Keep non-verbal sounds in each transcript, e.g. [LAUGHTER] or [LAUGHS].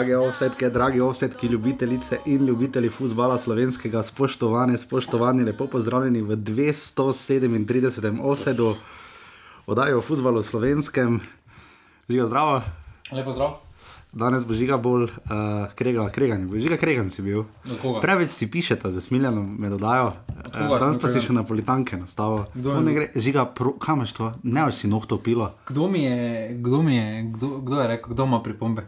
Drage offsetke, dragi offsetki, ljubitelice in ljubitelji futbola slovenskega, spoštovane, spoštovani, lepo pozdravljeni v 237. offsetu, oddaji o futbalu slovenskem. Žiga zdravo. Lepo zdrav. Danes bo žiga bolj uh, krega, kregan, bo žiga kregan si bil. Preveč si pišete, za smiljeno me dodajo. Uh, danes smo pa si kregan? še na politanke nastavo. Je gre, žiga, pro, kam imaš to? Ne veš si nohto pilo. Kdo mi je, kdo mi je, kdo, kdo je rekel, kdo ima pripombe?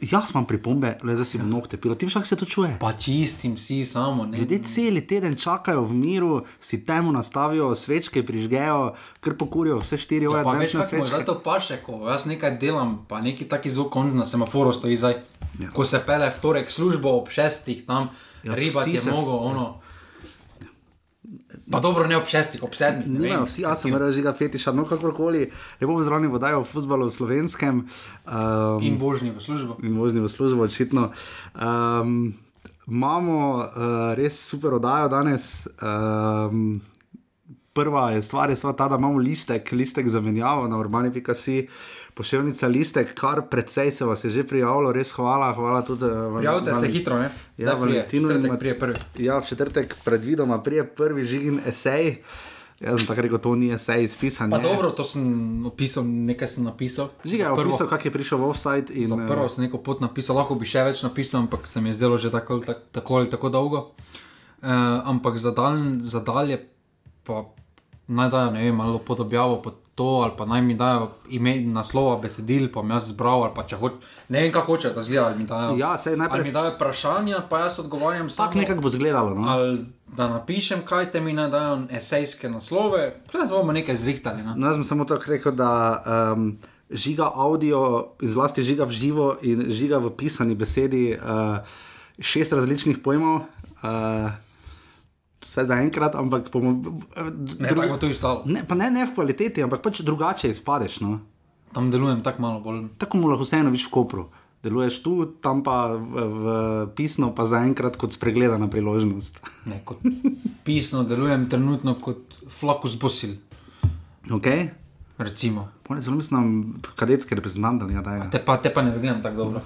Jaz imam pripombe, le zdaj si bom nohte pilo. Ti však se to čuje. Pa čistim si samo, ne. Ljudje cel teden čakajo v miru, si temu nastavijo, svečke prižgejo, kar pokurijo vse štiri ure. Ja, pa veš, kako možda to paše, ko jaz nekaj delam, pa neki taki zvok konc na semaforu stoji zdaj. Ja. Ko se pele v torek službo ob šestih, tam Ja, ja, riba vsi je mogo, ono. Pa dobro, ne ob šestih, ob sedmih. ne vem, vsi, jaz sem rekel, žiga fetiša, no kakorkoli, lepo pozdravljeni v oddaji o futbalu v slovenskem. Um, In vožnji v službo. in možni v službo, očitno. Um, imamo uh, res super oddajo danes. Um, prva je stvar, je stvar ta, da imamo listek, listek za menjavo na urbani.si. Pošiljnica listek, kar precej se vas je že prijavilo, res hvala. hvala tudi, uh, Prijavite se Valen- hitro, ne? Ja, Četrtek Mat- prije prvi. Ja, v četrtek predvidoma prije prvi žigin esej. Jaz sem tako rekel, to ni esej izpisan. Pa je. dobro, to sem opisal, nekaj sem napisal. Žiga je opisal, kako je prišel v offside. In, eh, prvo sem neko pot napisal, lahko bi še več napisal, ampak se mi je zdelo že tako, tak, tako ali tako dolgo. Uh, ampak za, dalj, za dalje pa naj dajo, ne vem, malo pod objavo, pod to, ali pa naj mi dajo ime naslova besedil, pa bom jaz zbral, ali pa če hoče, ne vem, kako hoče, da zgleda, ali mi dajo. Ja, saj najprej ali mi dajo vprašanja, pa jaz odgovarjam samo. Tako nekako bo izgledalo. No? Ali da napišem, kaj te mi naj dajo esejske naslove, zdaj bomo nekaj zrihtali. No? No, jaz sem samo tako rekel, da um, žiga audio, zlasti žiga v živo in žiga v pisani besedi uh, šest različnih pojmov. Uh, Vse za enkrat, ampak bomo. Ne, tako bo to ostalo. ne, pa ne, ne v kvaliteti, ampak pač drugače izpadeš. No? Tam delujem tako malo bolj. Tako mu lahko vseeno viš v kopru. Deluješ tu, tam pa v, v pisno, pa zaenkrat kot spregledana priložnost. [LAUGHS] Ne, kot pisno delujem trenutno kot flakus bosil, Okay? recimo. Zelo mislim, kadetski reprezentant ali kaj takega. Te pa, te pa ne zgledam tako dobro.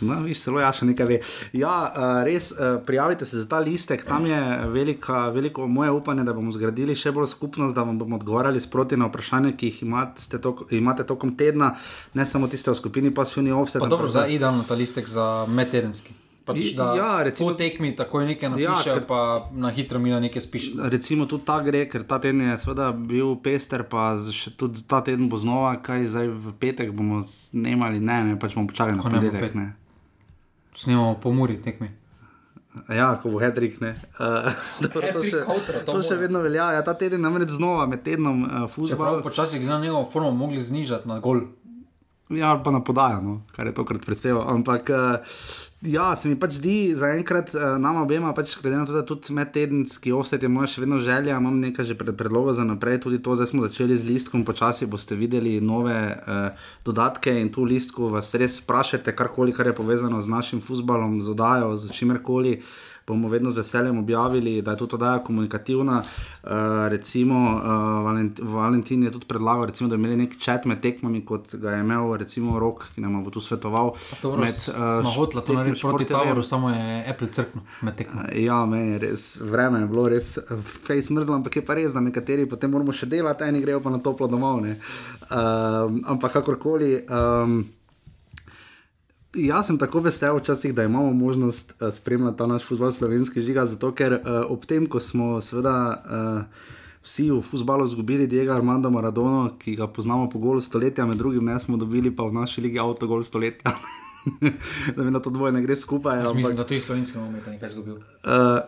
No, viš, celo ja še nekaj ve. Ja, uh, res, uh, prijavite se za ta listek, tam je velika, veliko moje upanje, da bomo zgradili še bolj skupnost, da vam bomo odgovarjali sproti na vprašanja, ki jih imate, tok, imate tokom tedna, ne samo tiste v skupini Pasuni Offset. Pa dobro, za idealno ta listek za medtedenski. Pač, ja, recimo- po tekmi takoj nekaj Ja, napišejo, ker- ja, pa na hitro mi na nekaj spišejo. Recimo tudi ta gre, ker ta teden je seveda bil pester, pa še tudi ta teden bo znova, kaj zdaj v petek bomo snemali, ne, ne, pač bomo počakali na ponedeljek. ne. Snemamo po muri tekmi. Ja, ko bo Hedrik. Uh, dobro, to še, kontra, [LAUGHS] to to še vedno velja. Ja, ta teden namreč znova med tednom uh, Čeprav futbol. počasi glede na njegovo formo mogli znižati na gol. Ja, ali pa na podajo, no, kar je tokrat prispeval. Ampak uh, ja, se mi pač zdi zaenkrat, uh, nama obema, pač, glede na to, da tudi medtedenski offset je moja še vedno želja, imam nekaj že pred predloga za naprej, tudi to, zdaj smo začeli z listkom, počasi boste videli nove uh, dodatke in tu listku vas res sprašujete karkoli, kar je povezano z našim futbalom, z odajo, z čimerkoli. Bomo vedno z veseljem objavili, da je tudi oddaja komunikativna. Uh, recimo, uh, Valent, Valentin je tudi predlagal, recimo, da bi imeli nek čat med tekmami, kot ga je imel recimo Rok, ki nam bo tu svetoval. Dobro, med, uh, smo hoteli to narediti proti. Tavoru, samo je Apple crknil med tekmo. Ja, meni je res, vreme je bilo res fejs mrzlo, ampak je pa res, da nekateri potem moramo še delati, eni grejo pa na toplo domov. ne. Um, ampak kakorkoli. Um, Jaz sem tako vesel, včasih, da imamo možnost uh, spremljati ta naš futbol slovenski žiga, zato ker uh, ob tem, ko smo seveda uh, vsi v futbalu izgubili Diego Armando Maradono, ki ga poznamo po golu stoletja, med drugim ne smo dobili pa v naši ligi avtogol stoletja. [LAUGHS] da mi na to dvoje ne gre skupaj. Jaz ampak- mislim, da tudi slovenski moment nekaj izgubil. Uh,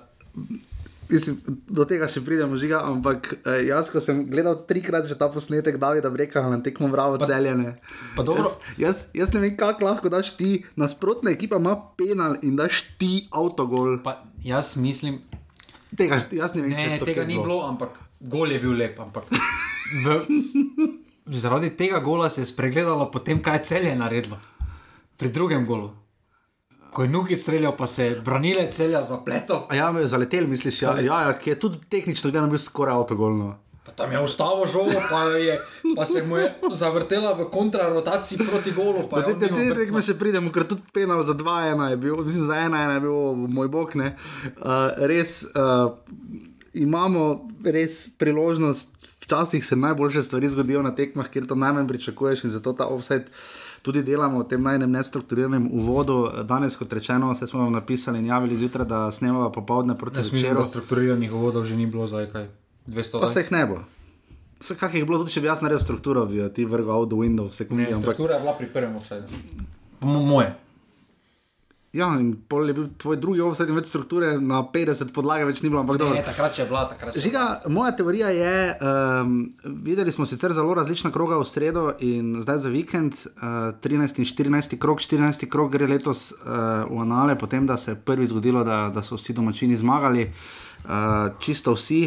mislim, do tega še pridemo, žiga, ampak uh, jaz, ko sem gledal trikrat že ta posnetek, Davida Breka na tekmo Bravo celjene. Dobro, Jaz, jaz ne vem, kako lahko daš ti, nasprotna ekipa ima penal in daš ti avtogol. pa jaz mislim, Tega, jaz ne vem, Ne, to tega ni bilo, ampak gol je bil lep. Ampak v, [LAUGHS] zaradi tega gola se je spregledalo potem, kaj je celje naredilo. Pri drugem golu. Ko je Nuki streljal, pa se je branile celja zapletel. A ja, zaletel, misliš, ja, ja, ja, ki je tudi tehnično gledano bil skoraj avtogolno. Pa tam je ustavo žogo, pa, je, pa se mu je zavrtela v kontrarotaciji proti golu. Pa Te mimo tekme še pridemo, ker tudi penal za 2-1 je bil, mislim, za 1-1 je bil, moj bog, ne. Uh, res uh, imamo res priložnost, včasih se najboljše stvari zgodijo na tekmah, kjer to najmanj pričakuješ in zato ta offset. Tudi delamo v tem najnem nestrukturiranem uvodu. Danes, kot rečeno, vse smo vam napisali in javili zjutraj, da snemamo popovdne proti večeru. strukturiranih uvodov že ni bilo zdaj kaj. 200 Pa se jih ne bo. Se kak je bilo, tudi če bi jaz naredil strukturo, bi ti vrgal out the window v sekundi. Ampak, struktura je bila pri prvem offsetu. Mo- Moje. Ja, in pol je bil tvoj drugi offset in več strukture, na 50 podlage več ni bilo, ampak dobro. Ne, takrat je bila, takrat je. Žiga, moja teorija je, um, videli smo sicer zelo različna kroga v sredo in zdaj za vikend, uh, 13 in 14 krog, 14 krog gre letos uh, v anale, potem da se je prvi zgodilo, da, da so vsi domačini zmagali, uh, čisto vsi.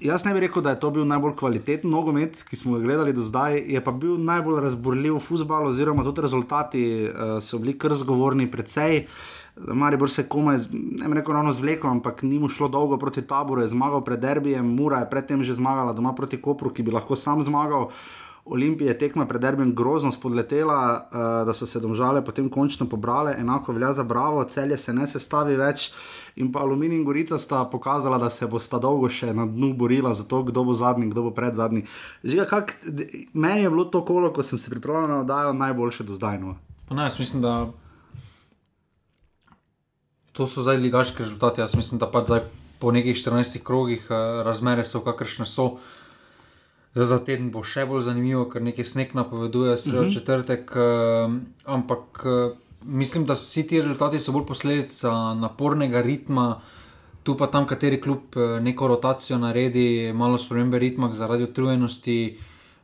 Jaz ne bi rekel, da je to bil najbolj kvaliteten nogomet, ki smo ga gledali do zdaj, je pa bil najbolj razburljiv futbal, oziroma tudi rezultati uh, so bili kar zgovorni, precej. Maribor se komaj, ne bi rekel ravno zvlekel, ampak ni mu šlo dolgo proti taboru, je zmagal pred derbijem, Mura je predtem že zmagala doma proti Kopru, ki bi lahko sam zmagal. Olimpija je tekma pred derbijem grozno spodletela, uh, da so se domžale potem končno pobrale, enako velja za Bravo, celje se ne sestavi več. In pa Aluminij in Gorica sta pokazala, da se bosta dolgo še na dnu borila za to, kdo bo zadnji, kdo bo pred zadnji. Žiga, kak, meni je bilo to kolo, ko sem se pripravljal na oddajo, najboljše do zdaj. No. Pa ne, jaz mislim, da to so zdaj ligaški rezultati. Jaz mislim, da pač zdaj po nekih 14 krogih eh, razmere so kakršne so. Zdaj za teden bo še bolj zanimivo, ker nekaj sneg napoveduje, sredo uh -huh. četrtek. Uh, ampak uh, mislim, da vsi ti rezultati so bolj posledica napornega ritma. Tu pa tam, kateri klub eh, neko rotacijo naredi, malo spremembe ritma zaradi utrujenosti,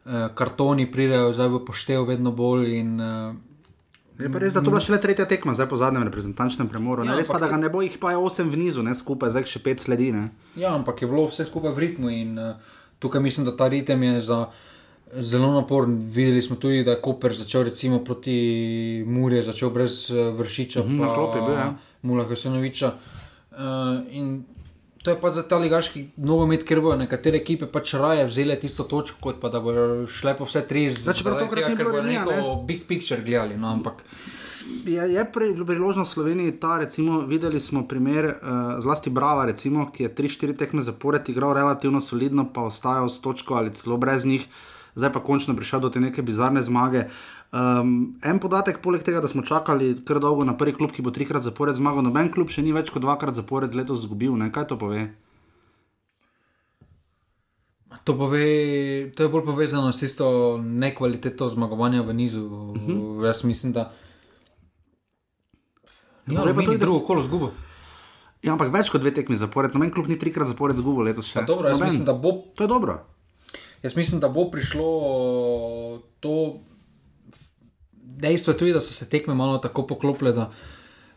eh, kartoni pridejo zdaj v poštev vedno bolj. In, eh, Je pa res, da to bo šele tretja tekma, zdaj po zadnjem reprezentančnem premoru. Ja, res pa, da ga ne bo, jih pa je osem v nizu, ne skupaj, zdaj še pet sledi. Ne? Ja, ampak je bilo vse skupaj v ritmu in uh, tukaj mislim, da ta ritem je za zelo naporen. Videli smo tudi, da je Koper začel recimo proti Muri, začel brez uh, vršiča, na klopi bil, ja. Mula Hosenoviča. Uh, in to je pa za ta ligaški nogomet, ker bodo nekatere ekipe pač raje vzele tisto točko, kot pa da bodo šle po vse tri Zdaj, čeprav zaradi tokrat tega, ni ker bodo remija, neko big picture gledali. No, ampak Je, je pri, priložnost Sloveniji ta, recimo, videli smo primer uh, zlasti Brava, recimo, ki je 3-4 tekme zapored igral relativno solidno, pa ostajal s točko ali celo brez njih, zdaj pa končno prišel do te neke bizarne zmage. Um, en podatek, poleg tega, da smo čakali kar dolgo na prvi klub, ki bo trikrat zapored zmagal, noben klub še ni več kot dvakrat zapored letos izgubil. Ne? Kaj to pove? To, pove, to je bolj povezano s tisto nekvaliteto zmagovanja v nizu. Uh Mhm. -huh. Jaz mislim, da. Ja, pa tudi, drugo kolo zgubo. Ja, ampak več kot dve tekmi zapored, noben klub ni trikrat zapored izgubil letos še. Pa Dobro, jaz Noben. mislim, da bo, To je dobro. jaz mislim, da bo prišlo to. Dejstvo tudi, da so se tekme malo tako poklopile, da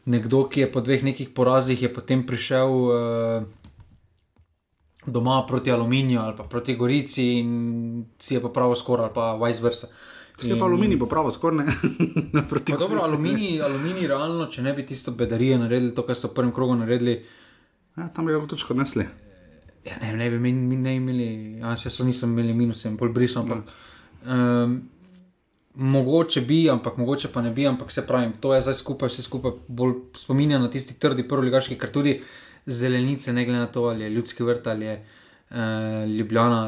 nekdo, ki je po dveh nekih porazih, je potem prišel uh, doma proti Aluminiju ali pa proti Gorici in si je pa pravo skoraj ali pa vice versa. Vse pa aluminij bo pravo, skoraj ne. [LAUGHS] Pa dobro, ne. aluminij, aluminij, realno, če ne bi tisto bedarije naredili, to, kar so v prvem krogu naredili, Ja, tam bi ga točko nesli. ja, ne, ne bi mi, mi ne imeli, ja, še so nisem imeli minuse in pol brisal. Ampak, um, mogoče bi, ampak mogoče pa ne bi, ampak se pravi, to je zdaj skupaj, vse skupaj bolj spominja na tisti trdi prvoligaški, ker tudi zelenice, ne glede na to, ali je ljudski vrt ali je uh, Ljubljana.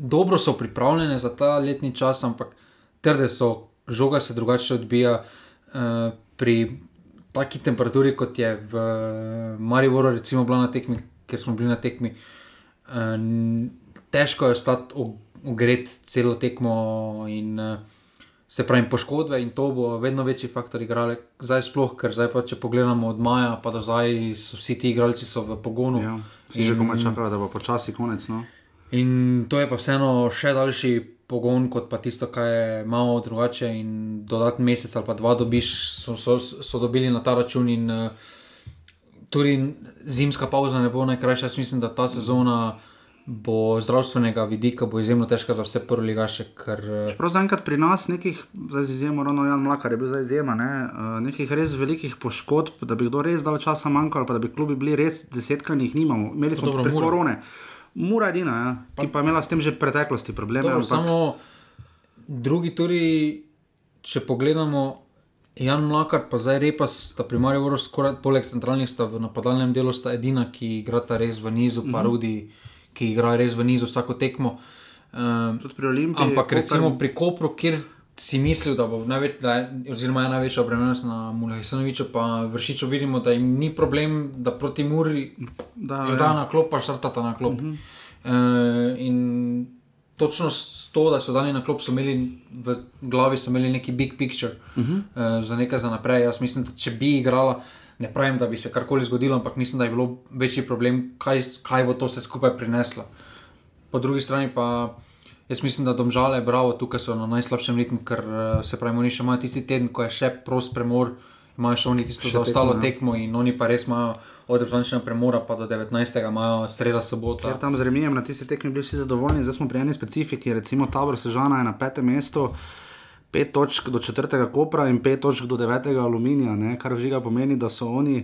Dobro so pripravljene za ta letni čas, ampak trde so, žoga se drugače odbija. Uh, pri taki temperaturi, kot je v Mariboru, recimo, bila na tekmi, ker smo bili na tekmi, uh, težko je ostati ogret celo tekmo in uh, se pravi poškodbe in to bo vedno večji faktor igrale. Zdaj sploh, ker zdaj pa če pogledamo od maja pa do zdaj, so vsi ti igralci so v pogonu. Ja, si že komaj čakala, da bo počasi konec. No. In to je pa vseeno še daljši pogon, kot pa tisto, kar je malo drugače. In dodatni mesec ali pa dva dobiš, so, so, so dobili na ta račun. In uh, tudi zimska pauza ne bo najkrajša. Jaz mislim, da ta sezona bo zdravstvenega vidika bo izjemno težka za vse prvoligaše. Ker, uh, Prav zaenkrat pri nas nekih, zdaj izjemo Ronald Jan Mlakar je bil zdaj izjema, ne, uh, nekih res velikih poškodb, da bi kdo res dal časa manjkalo, pa da bi klubi bili res desetkani, jih nimamo. Imeli smo Dobro, prek Mura. korone. Mura edina, ja. ki pa je imela s tem že v preteklosti probleme. Dobro, ampak- Samo drugi turi, če pogledamo, Jan Mlakar, pa zdaj repa, sta pri Mariju skoraj poleg centralnih, sta v napadalnem delu sta edina, ki igrata res v nizu, Mhm. pa Rudi, ki igra res v nizu vsako tekmo. Um, Tudi pri Olimpiji. ampak Koper- recimo pri Kopru, kjer si mislil, da bo največ, da je, oziroma je največja obremenjenost na Mulajsanoviču, pa Vršiču vidimo, da jim ni problem, da proti Muri Da, jo ja. da na klop, pa štartata na klop. Uh -huh. uh, in točno s to, da so dani na klop, so imeli v glavi imeli neki big picture uh -huh. uh, za nekaj za naprej. Jaz mislim, da če bi igrala, ne pravim, da bi se karkoli zgodilo, ampak mislim, da je bilo večji problem, kaj, kaj bo to vse skupaj prineslo. Po drugi strani pa. Jaz mislim, da domžale, bravo, tukaj so na najslabšem ritmu, ker eh, se pravi, oni še imajo tisti teden, ko je še prost premor, imajo še oni tisto Še zaostalo tekmo, ja. tekmo in oni pa res imajo od dvanajstega premora pa do 19. imajo sreda sobota. Ker tam z remijem na tisti tekmi bili vsi zadovoljni, zdaj smo pri eni specifiki, recimo tabor Sežana je na petem mestu. Pet točk do četrtega kopra in pet točk do devetega aluminija, ne? kar vžiga pomeni, da so oni,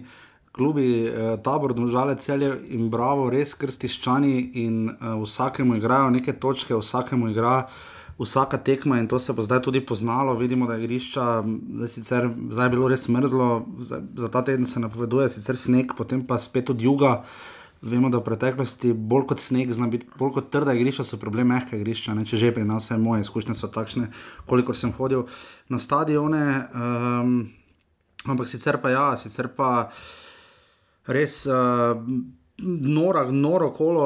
klubi, eh, tabor, države celje in bravo, res krstiščani in eh, vsakemu igrajo neke točke, vsakemu igra vsaka tekma in to se bo zdaj tudi poznalo. Vidimo, da je igrišča, zdaj, sicer, zdaj je bilo res mrzlo, zdaj, za ta teden se napoveduje sicer sneg, potem pa spet od juga. Vemo, da v preteklosti bolj kot sneg, biti bolj kot trda igrišča, so problem mehka igrišča. Ne? Če že pri nas, moje izkušnje so takšne, kolikor sem hodil na stadione. Um, ampak sicer pa ja, sicer pa res. Uh, Nora, noro kolo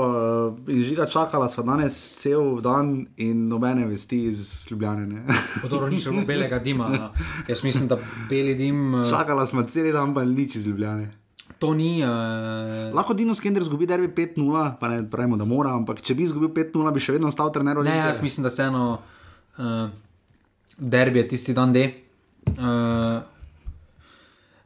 uh, in žiga čakala sva danes cel dan in nobene vesti iz Ljubljane. ne. Podobno ni še bilo belega dima. no. Jaz mislim, da beli dim eh, Čakala sva cel dan, pa nič iz Ljubljane. to ni. Uh, Lahko Dino Skender zgubi derbi 5-0, pa ne pravimo, da mora, ampak če bi izgubil 5-0, bi še vedno ostal trener. ne, jaz mislim, da vseeno uh, derbi je tisti dan D. Uh,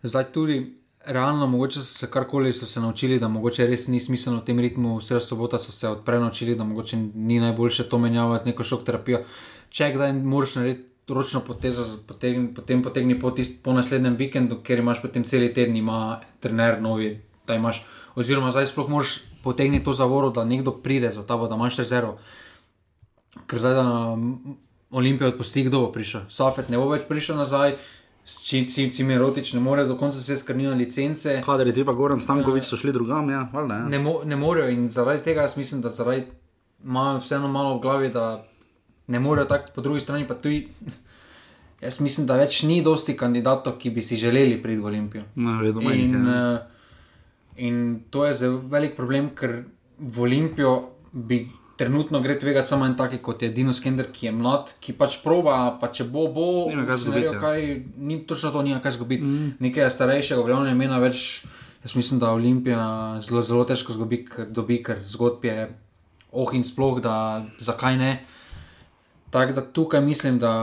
zdaj tudi. Realno, mogoče so se karkoli so se naučili, da mogoče res ni smiselno v tem ritmu, vse sobota so se odprej naučili, da mogoče ni najboljše to menjavati, neko šok terapijo. Če kdaj moraš narediti ročno potezo, potegni, potem potegni po, tist, po naslednjem vikendu, ker imaš potem cel teden, ima trener novi, da imaš. Oziroma, zdaj sploh moraš potegniti to zavoro, da nekdo pride za ta, da imaš rezervo. Ker zdaj, da mm, Olimpija odpusti, kdo bo prišel. Safet ne bo več prišel nazaj, Cimirotič ne more do konca se skrniti licence. Kader je ti pa Goran Stankovič, so šli drugam, ja, valjda, ja. Ne, mo ne morejo in zaradi tega jaz mislim, da zaradi imajo vseeno malo v glavi, da ne morejo tako, po drugi strani pa tudi. [LAUGHS] Jaz mislim, da več ni dosti kandidatov, ki bi si želeli priti v Olimpijo. No, vedno manj je, In, uh, in to je zelo velik problem, ker v Olimpijo bi trenutno gre tvegati samo en taki kot je Dino Skender, ki je mlad, ki pač proba, pa če bo, bo, kaj izgubiti, ja. kaj, ni točno to, nima kaj zgubiti. Mm. Nekaj starejšega, veljavnega imena več. Jaz mislim, da Olimpija zelo, zelo težko zgubi, ker dobi, ker zgodb je oh in sploh, da zakaj ne. Tako da tukaj mislim, da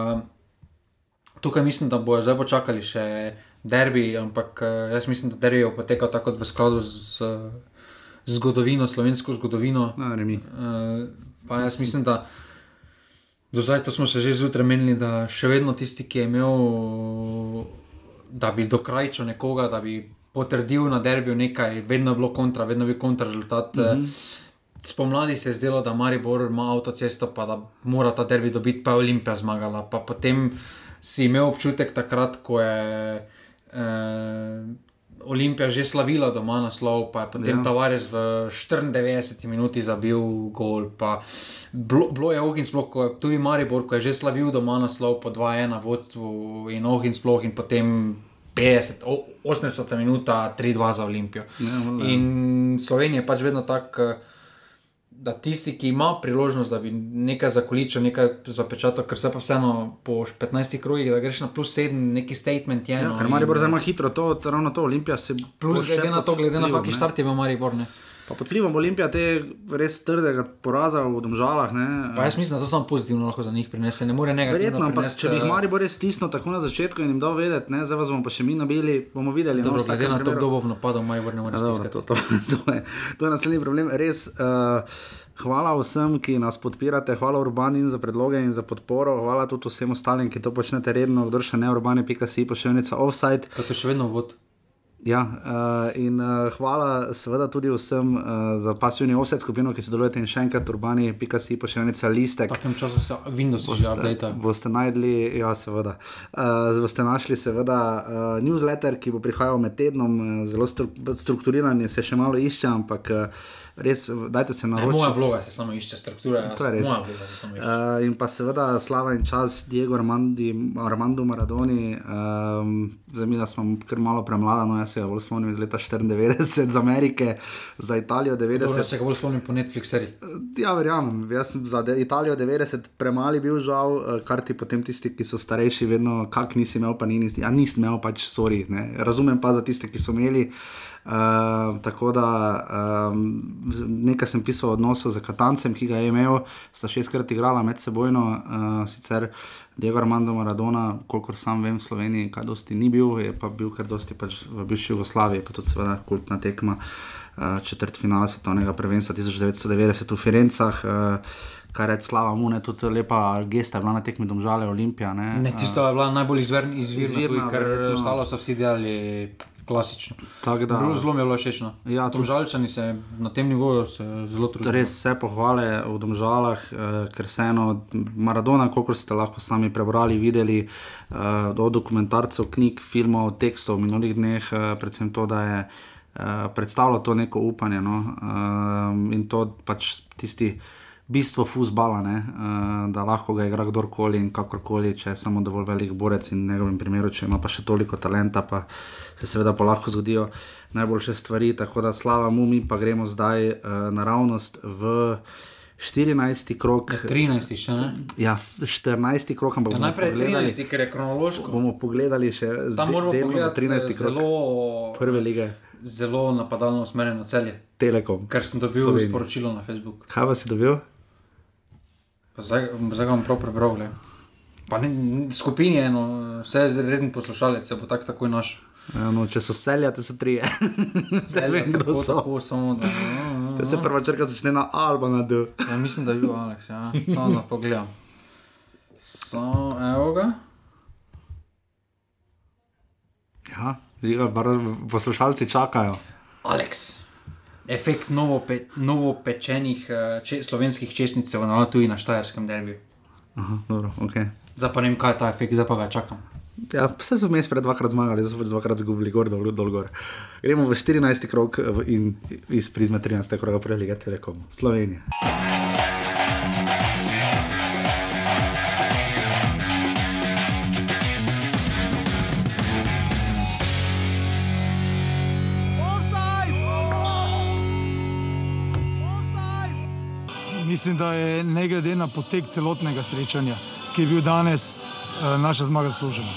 tukaj mislim, da bojo zdaj počakali še derbi, ampak eh, jaz mislim, da derbi bo potekal tako v skladu z zgodovino, slovensko zgodovino. No, remi. Uh, pa jaz mislim, da do zdaj to smo se že zjutraj menili, da še vedno tisti, ki je imel, da bi dokrajčil nekoga, da bi potrdil na derbiju nekaj, vedno je bilo kontra, vedno je bil kontra rezultat. Mm -hmm. Spomladi se je zdelo, da Maribor ima avtocesto, pa da mora ta derbi dobiti, pa je Olimpija zmagala. Pa potem si imel občutek takrat, ko je eh, Olimpija že slavila doma naslov, pa je potem Ja. ja. Tavares v 94 minuti zabil gol. pa Bilo, je ohin sploh, ko je tudi Maribor, ko je že slavil doma naslov po 2-1 vodstvu in ohin sploh in potem 50, o- 80 minuta 3-2 za Olimpijo. Ja, valjda. In Slovenija je pač vedno tako. Da tisti, ki ima priložnost, da bi nekaj zakoličil, nekaj zapečatil, ker se pa vseeno po 15 krogih, da greš na plus 7, neki statement je. Ja, no, ker in- Maribor zdaj ima hitro to, to ravno to, Olimpija se Plus bo še glede na to, glede na vplivom, kakšen ne. štart je v Maribor. Ne? Pa pod vplivom Olimpija te res trdega poraza v Domžalah, ne. Pa jaz mislim, da to samo pozitivno lahko za njih prinese, ne more negativno. Verjetno, ampak če bi jih eh, Maribor res stisnil tako na začetku in jim dal vedeti, ne, zdaj vas bomo pa še mi nabili, bomo videli. Dobro, no, v glede na to, kdo bo v napadu, Maribor ne more dobro, stiskati. to, to, [LAUGHS] to, je, to je naslednji problem. Res, uh, hvala vsem, ki nas podpirate, hvala Urbanin za predloge in za podporo, hvala tudi vsem ostalim, ki to počnete redno, kdo še ne urbane.si, pošiljnica offside. Kaj to še vedno vod? Ja, uh, in uh, hvala seveda tudi vsem uh, za pasivni offset skupino, ki sodelujete in še enkrat urbani.si pošiljnica listek. V takem času se Windows že update. Boste najdli, ja, seveda. Uh, boste našli seveda uh, newsletter, ki bo prihajal med tednom, uh, zelo stru strukturiran, se še malo išče, ampak. Uh, res, dajte se na roke. Moja vloga se samo išče, struktura je to je res. Uh, in pa seveda slava in čas Diego Armandi, Armando Maradoni. Um, Zdaj mi, da smo kar malo premlada, no jaz se bolj spomnim iz leta 94 z Amerike, za Italijo 90. Dobro, se ga bolj spomnim po Netflixu. Ja, verjamem, jaz sem za Italijo 90 premali bil žal, eh, kar ti potem tisti, ki so starejši, vedno, kak nisi imel, pa ni nisi, ja nisi imel, pač sorry, ne. razumem pa za tiste, ki so imeli. Uh, tako da um, nekaj sem pisal o odnosu z Katancem, ki ga je imel, sta šestkrat igrala med sebojno, uh, sicer Diego Armando Maradona, kolikor sam vem, v Sloveniji, kaj dosti ni bil, je pa bil kar dosti pač v bivši Jugoslaviji, pa tudi seveda kultna tekma uh, četrt finala svetovnega prvenstva 1990 v Firencah. Uh, Kar je slava, mu je tudi lepa gesta, bila na tekmi domžale Olimpija. Ne, ne tisto je bila najbolj izvirna, izvirna ker ostalo so vsi delali klasično. Da, zelo mi je bilo všeč. No. Ja, Domžalčani se na tem nivoju zelo trudijo. Res vse pohvale v Domžalah, eh, ker se eno Maradona, kot ste lahko sami prebrali, videli eh, od dokumentarcev, knjig, filmov, tekstov v minulih dneh, eh, predvsem to, da je eh, predstavljalo to neko upanje no? eh, in to pač tisti bistvo fusbala, ne, uh, da lahko ga igra kdorkoli in kakorkoli, če je samo dovolj velik borec in v njegovem primeru, če ima pa še toliko talenta, pa se seveda pa lahko zgodijo najboljše stvari. Tako da slava mu, mi pa gremo zdaj uh, naravnost v. 14. krok. 13. še ne? Ja, 14. krok, ampak ja, najprej 13. ker je kronološko. Bomo pogledali še zdaj. Moramo pogledati 13. krok. Zelo, prve lige. Zelo napadalno usmerjeno celje. Telekom. Ker sem dobil Sloveniji. sporočilo na Facebooku. Kaj vas je dobil? Zdaj ga bom prav prebral. Skupini je eno, vse je reden poslušalec, se bo tak takoj našel. Ja, no, če so selja, te so tri. [LAUGHS] Zdaj vem, kdo so. Tako, samo, da, no, no, te se no. prva črka začne na Alba na D. Ja, mislim, da je bil Alex, ja. samo da pogledam. Samo, evo ga. Ja, poslušalci čakajo. Alex efekt novo, pe, novo pečenih uh, če, slovenskih česnicev na tuji na Štajerskem derbiju. Okay. Zdaj pa ne vem, kaj je ta efekt, zdaj pa ga čakam. Ja, vse so vmes pred dvakrat zmagali, zdaj so pač dvakrat zgubili, gor dol, dol gor. Gremo v 14. krok in iz prizme 13. kroga preliga Telekom Slovenije. Mislim, da je ne glede na potek celotnega srečanja, ki je bil danes, eh, naša zmaga zaslužena.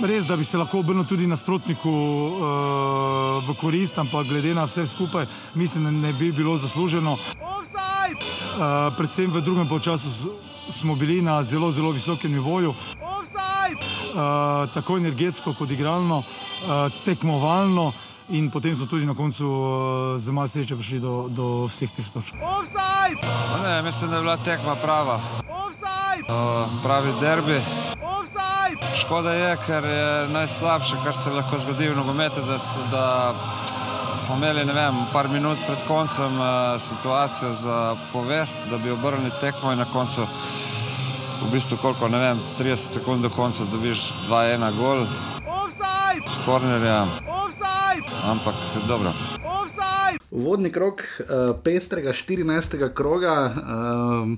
Res, da bi se lahko obrnil tudi nasprotniku uh, v korist, ampak glede na vse skupaj, mislim, da ne bi bilo zasluženo. Uh, predvsem v drugem času smo bili na zelo, zelo visokem nivoju, uh, tako energetsko kot igralno, uh, tekmovalno in potem so tudi na koncu uh, z malo sreče prišli do, do vseh teh točk. Ne, mislim, da je bila tekma prava. Uh, pravi derbi. Škoda je, ker je najslabše, kar se lahko zgodi v nogometu, da, da smo imeli vem, par minut pred koncem uh, situacijo za povest, da bi obrnili tekmo in na koncu, v bistvu koliko, ne vem, 30 sekund do konca dobiš 2-1 gol. Skornerja ampak dobro. Uvodni krok uh, pestrega 14. kroga, uh,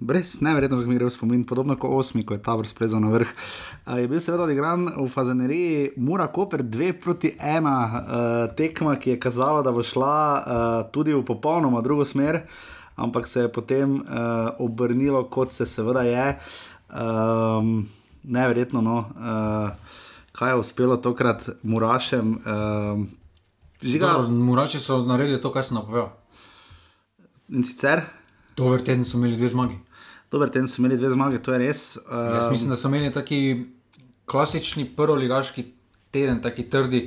brez nevrjetno, kako mi gre v spomin, podobno kot osmi, ko je ta vrst plezal na vrh. Uh, je bil seveda odigran v Fazaneriji, Mura Koper 2 proti 1 uh, tekma, ki je kazala, da bo šla uh, tudi v popolnoma drugo smer, ampak se je potem uh, obrnilo, kot se seveda je. Um, neverjetno, no. Uh, Kaj je uspelo tokrat Murašem, uh, Žiga... Murači so naredili to, kar sem napovedal. In sicer? Dober teden so imeli dve zmagi. Dober teden so imeli dve zmagi, to je res. Um... Jaz mislim, da so imeli taki klasični prvoligaški teden, taki trdi.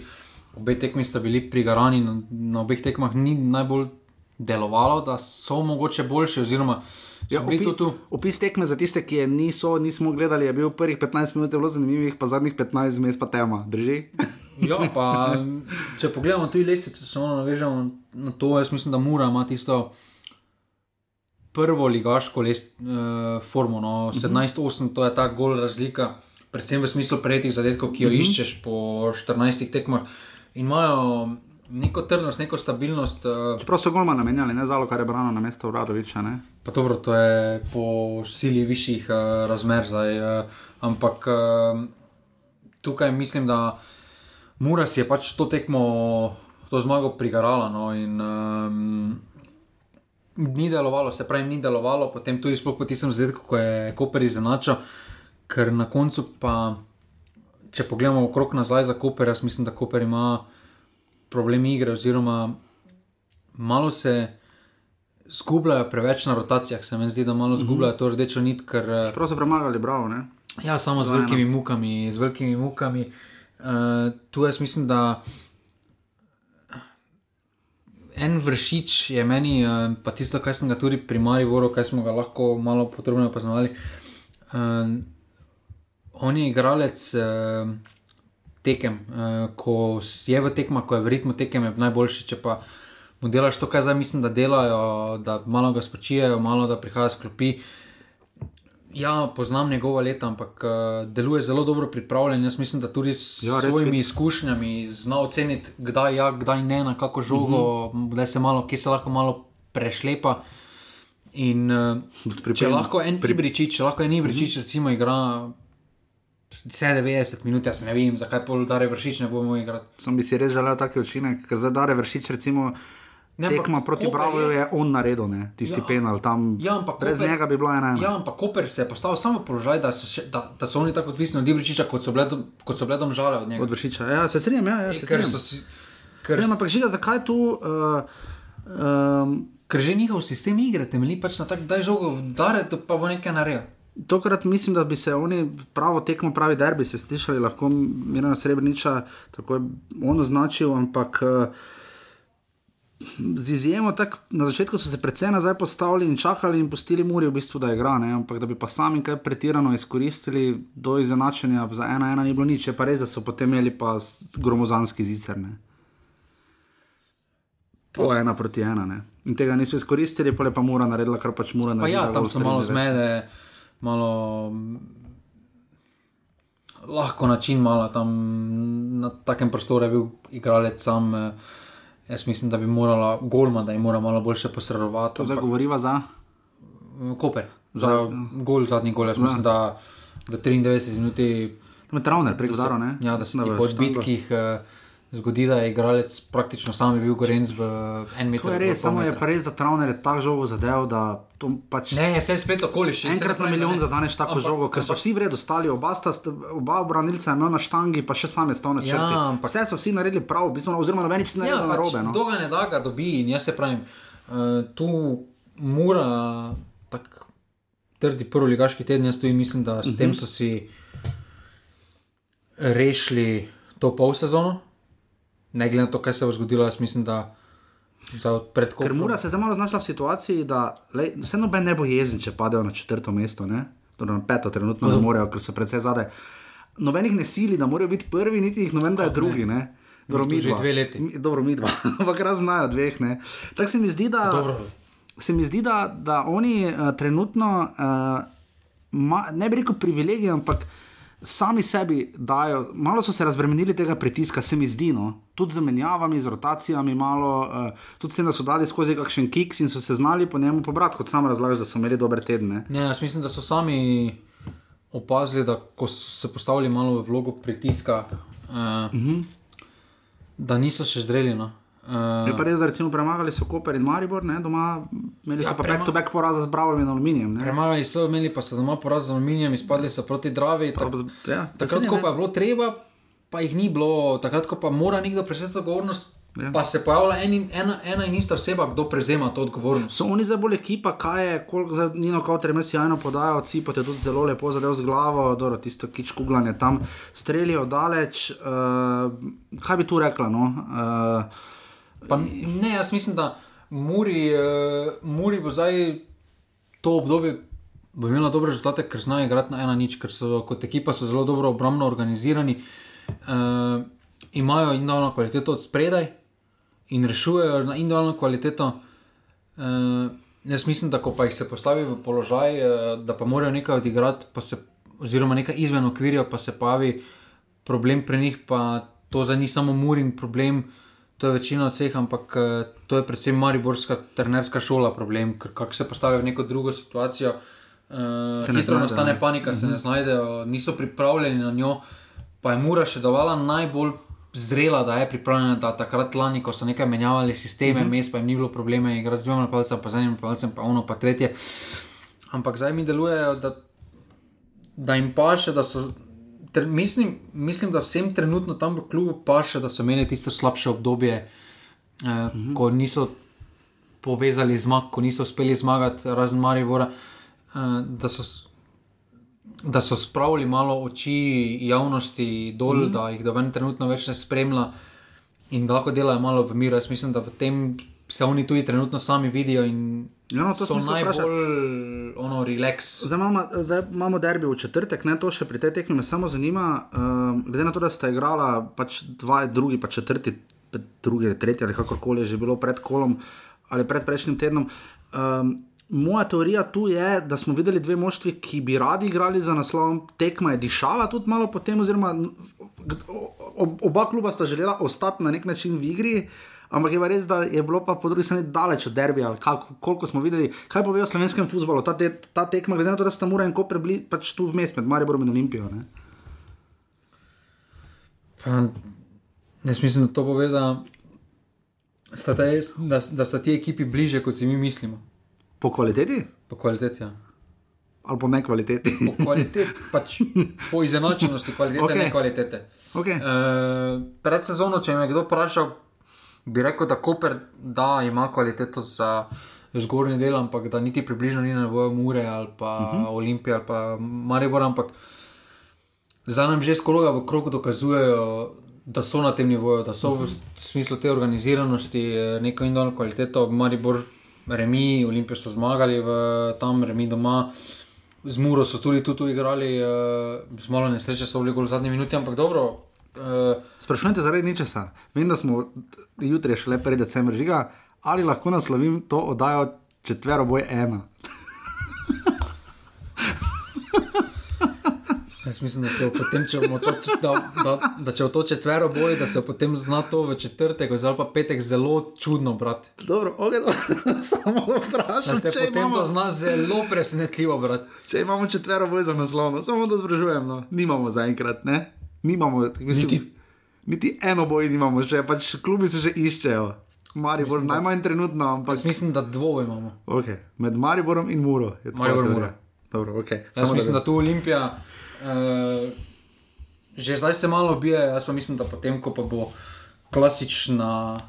Obe tekmi sta bili prigarani, na, na obeh tekmah ni najbolj delovalo, da so mogoče boljši. Oziroma, ja, opi, opis tekme za tiste, ki je niso, nismo gledali, je bil prvih 15 minut zelo zanimivih, pa zadnjih 15 minut pa tema, drži. [LAUGHS] Ja, pa, če pogledamo tudi lestvice, se samo navežemo na to. Jaz mislim, da mora ima tisto prvo ligaško lest, uh, formo, no, 17-8, to je ta gol razlika, predvsem v smislu prejetih zadetkov, ki jo uh -huh. iščeš po 14 tekmah. In imajo neko trdnost, neko stabilnost. Uh, Čeprav so golma namenjali, ne zalo, kar je brano na mesto Vradoviča. Ne? Pa dobro, to je po sili višjih uh, razmer zdaj. Uh, ampak uh, tukaj mislim, da Mura si je pač to tekmo, to zmago prigarala. No, in, um, ni delovalo, se pravi, ni delovalo, potem tudi po tistem zadetku, ko je Koper izenačil, ker na koncu pa, če pogledamo okrog nazaj za Koper, jaz mislim, da Koper ima problem igre, oziroma malo se zgubljajo preveč na rotacijah, se mi zdi, da malo zgubljajo to rdečo nit. Ker, eh, Prav so premagali, bravo. Ne? Ja, samo z velikimi mukami, z velikimi mukami. Uh, tu jaz mislim, da en vršič je meni, uh, pa tisto, kar sem ga tudi pri Mariboru, kaj smo ga lahko malo podrobno opazovali. Uh, on je igralec uh, tekem, uh, ko je v tekmah, ko je v ritmu tekem, je najboljši. Če pa mu delaš to, kar zdaj mislim, da delajo, da malo ga spočijajo, malo da prihajajo sklopi. Ja, poznam njegova leta, ampak uh, deluje zelo dobro pripravljen. Jaz mislim, da tudi s Ja, svojimi fit. izkušnjami zna oceniti, kdaj ja, kdaj ne, na kako žogo, uh -huh. kdaj se malo, kje se lahko malo prešlepa. In uh, če lahko en Pri- Ibričič, če lahko en Ibričič, uh -huh. recimo, igra 90 minut, jaz ne vem, zakaj pol Dare vršič ne bomo igrati. Sam bi si res želel taki učinek, ker zdaj Dare vršič, recimo. Ne, Tekma proti Bravo je- on naredil, ne? tisti Ja. penal tam. Ja, ampak brez Koper- njega bi bila ena. Ja, ampak Koper se je postavil samo v položaj, da so, še, da, da so oni tako odvisni od Ibričiča, kot so bile, dom- kot so bile domžale od njega. Od vršiča. Ja, se strinjam, ja, ja se ker strinjam. si. Ker... Strinjam, ampak žiga, zakaj tu. Uh, um, ker že njihov sistem igre temelji pač na tak, da je žogo vdare, to pa bo nekaj naredil. Tokrat mislim, da bi se oni pravo tekmo, pravi derbi, se slišali, lahko Mirna Srebreniča tako je on označil, ampak uh, z izjemo tak, na začetku so se predvsej nazaj postavili in čakali in pustili Muri v bistvu, da igra, ne? ampak da bi pa sami kaj pretirano izkoristili do izenačenja za ena ena ni bilo nič, je pa res, da so potem imeli pa gromozanski zicer. Ne? Po ena proti ena. Ne? In tega niso izkoristili, pa je pa Mura naredila, kar pač Mura Pa naredila. ja, tam so malo 93. zmede, malo mm, lahko način, malo tam na takem prostoru je bil igralec sam. eh, Jaz mislim, da bi morala Golma, da je mora malo boljše posredovati. To zdaj govoriva za. Koper, za gol, zadnji gol. Jaz mislim, da v 93 minuti, Tam je Travner prek udara, ne? ja, da se Na odbitkih eh, zgodi, da je igralec praktično sam je bil gorenc v en meter. To je v res, samo je metra. pa res, da Travner je tako žogo zadev, da to pač. Ne, se je spet okoliščin. Enkrat na milijon zadaneš tako Ampak- žogo, ker so vsi vredno stali, oba, sta, oba obranilca je imel na štangi, pa še sam je stal na Ja, črti. ampak- Vse so vsi naredili prav, v bistvu, oziroma noben nič ne Ja, pač, narobe. No. Kdo ga ne da, ga dobi. In jaz se pravim, uh, tu mora tako trdi prvi ligaški teden. Jaz tu mislim, da s Mhm. tem so si rešili to pol sezono. Ne glede na to, kaj se bo zgodilo, jaz mislim, da. Ker Mura se je malo znašla v situaciji, da lej, se noben ne bo jezen, če padejo na četrto mesto, ne? torej na peto, trenutno ne morejo, ker so predvsej zadaj. Nobenih ne sili, da morajo biti prvi, niti jih noben, da je drugi. Ne? Dobro, Mi midva. dve leti. Mi- Dobro, mi dva, [LAUGHS] ampak raznajo dveh. ne. Tako se mi zdi, da. Dobro. Se mi zdi, da, da oni uh, trenutno, uh, ma, ne bi rekel privilegij, ampak sami sebi dajo, malo so se razbremenili tega pritiska, se mi zdi, no? tudi z menjavami, z rotacijami, malo, uh, tudi s tem, da so dali skozi kakšen kiks in so se znali po njemu pobrati, kot sam razlagaš, da so imeli dobre tedne. Ne, jaz mislim, da so sami opazili, da ko so se postavili malo v vlogo pritiska, uh, uh Mhm. -huh. da niso še zreli. No. Uh, Je pa res, da recimo premagali so Koper in Maribor, ne? doma imeli so Ja, ja, pa back-to-back poraza z Bravo in Aluminijem. ne. Premagali so, imeli pa so doma poraz z aluminijem, izpadli so proti Dravi. Tak, Pa ja, takrat, ko pa je bilo treba, pa jih ni bilo, takrat, ko pa mora nekdo prevzeti odgovornost, Ja. pa se pojavlja en in, ena, ena in ista oseba, kdo prevzema to odgovornost. So oni zdaj bolj ekipa, kaj je, koliko zdaj Nino Kauter ima sjajno podajo, Cipot je tudi zelo lepo zadev z glavo, dobro, tisto kič kuglanje tam strelijo daleč. Uh, kaj bi tu rekla? No? Uh, Pa, ne, jaz mislim, da Muri, uh, Muri bo zdaj to obdobje. Bo imela dobre rezultate, ker znajo igrati na ena nič, ker so kot ekipa so zelo dobro obrambno organizirani. Uh, imajo individualno kvaliteto od spredaj in rešujejo na individualno kvaliteto. Uh, jaz mislim, da ko pa jih se postavi v položaj, uh, da pa morajo nekaj odigrati, se, oziroma nekaj izven okvirja, pa se pavi problem pri njih, pa to za ni samo murin problem. To je večina od vseh, ampak uh, to je predvsem mariborska trenerska šola problem, ker kako se postavijo v neko drugo situacijo. Uh, hitro nastane panika, se ne mhm. znajdejo, niso pripravljeni na njo. Pa je Mura še dovala najbolj zrela, da je pripravljena, da takrat lani, ko so nekaj menjavali sisteme, uh -huh. mes pa jim ni bilo problema, igrati z dvema napalcem, pa z enim napalcem, pa ono, pa tretje. Ampak zdaj mi delujejo, da, da jim paše, da so. Ter, mislim, mislim, da vsem trenutno tam v klubu paše, da so imeli tisto slabše obdobje, eh, uh -huh. ko niso povezali zmag, ko niso uspeli zmagati, razen Maribora. Eh, da so da so spravili malo oči javnosti dol, mm. da jih doben trenutno več ne spremlja in da lahko delajo malo v miru. Jaz mislim, da v tem se oni tudi trenutno sami vidijo in ja, no, so najbolj ono relax. Zdaj imamo, zdaj imamo derbi v četrtek, ne to še pri tej tekmi, me samo zanima, um, glede na to, da sta igrala pač dva, drugi, pa četrti, drugi, tretji ali kakorkoli že bilo pred kolom ali pred prejšnjim tednom. Um, Moja teorija tu je, da smo videli dve moštvi, ki bi radi igrali za naslov, tekma je dišala tudi malo po tem, oziroma oba kluba sta želela ostati na nek način v igri, ampak je res, da je bilo pa po drugi strani daleč od derbija, koliko smo videli, kaj pove o slovenskem futbalu, ta, te, ta tekma, glede na to, da sta mora in ko prebli pač tu vmes med Mariborom in Olimpijo. Ne? Pa, jaz mislim, da to pove, da sta, ta, da, da sta ti ekipi bliže, kot si mi mislimo. Po kvaliteti? Po kvaliteti, ja. Ali po nekvaliteti? Po kvaliteti, pač po izenačenosti, kvalitete, [LAUGHS] okay. ne kvalitete. Okay. Uh, pred sezono, če me kdo vprašal, bi rekel, da Koper da ima kvaliteto za zgornji del, ampak da niti približno ni na voju Mure ali pa uh mhm. -huh. Olimpije ali pa Maribor. Ampak za nam že skoro v krogu dokazujejo, da so na tem nivoju, da so uh -huh. v mhm. smislu te organiziranosti eh, neko individualno kvaliteto. Maribor remi, Olimpijo so zmagali v tam, remi doma. Z Muro so tudi tu igrali, uh, z malo nesreče so bili v zadnji minuti, ampak dobro. Uh, Sprašujte zaradi ničesa. Vem, da smo jutri šele pred decembrom žiga, ali lahko naslovim to oddajo četvero boj ena. Jaz mislim, da se potem, če to, da, da, da če v to četvero boji, da se potem zna to v četrtek ali pa petek zelo čudno brati. Dobro, okay, dobro. [LAUGHS] samo vprašam. Da se potem imamo... to zna zelo presenetljivo brati. Če imamo četvero boj za naslov, no, samo da zbražujem, no. nimamo zaenkrat, ne? Nimamo, mislim, niti... niti eno boj nimamo, še pač klubi se že iščejo. Maribor, mislim, najmanj trenutno. Ampak... Mislim, da dvoje imamo. Okay. Med Mariborom in Muro. Maribor, Muro. Dobro, okay. Jaz mislim, da, da tu Olimpija. Uh, že zdaj se malo bije, jaz pa mislim, da potem, ko pa bo klasična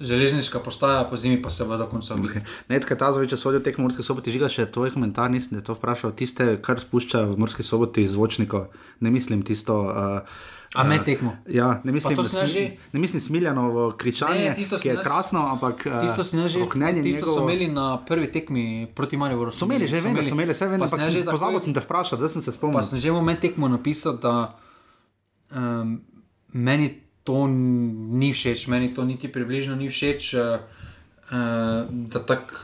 železniška postaja, po zimi pa se bo do konca. Nekaj ta zveče sodijo tek morske sobote, žiga še tvoj komentar, nisem to vprašal, tiste, kar spušča v morske sobote iz zvočnikov, ne mislim tisto. Uh, A me tekmo. Ja, ne mislim, da smi, ne mislim smiljano kričanje, ne, ki je nas, krasno, ampak tisto si ne že oknenje. Tisto njegovo... so imeli na prvi tekmi proti Mariboru. So imeli, že vem, da so imeli, vse vem, ampak sem, pozabil sem te vprašati, zdaj sem se spomnil. Pa sem že v moment tekmo napisal, da um, meni to ni všeč, meni to niti približno ni všeč, uh, uh, da tak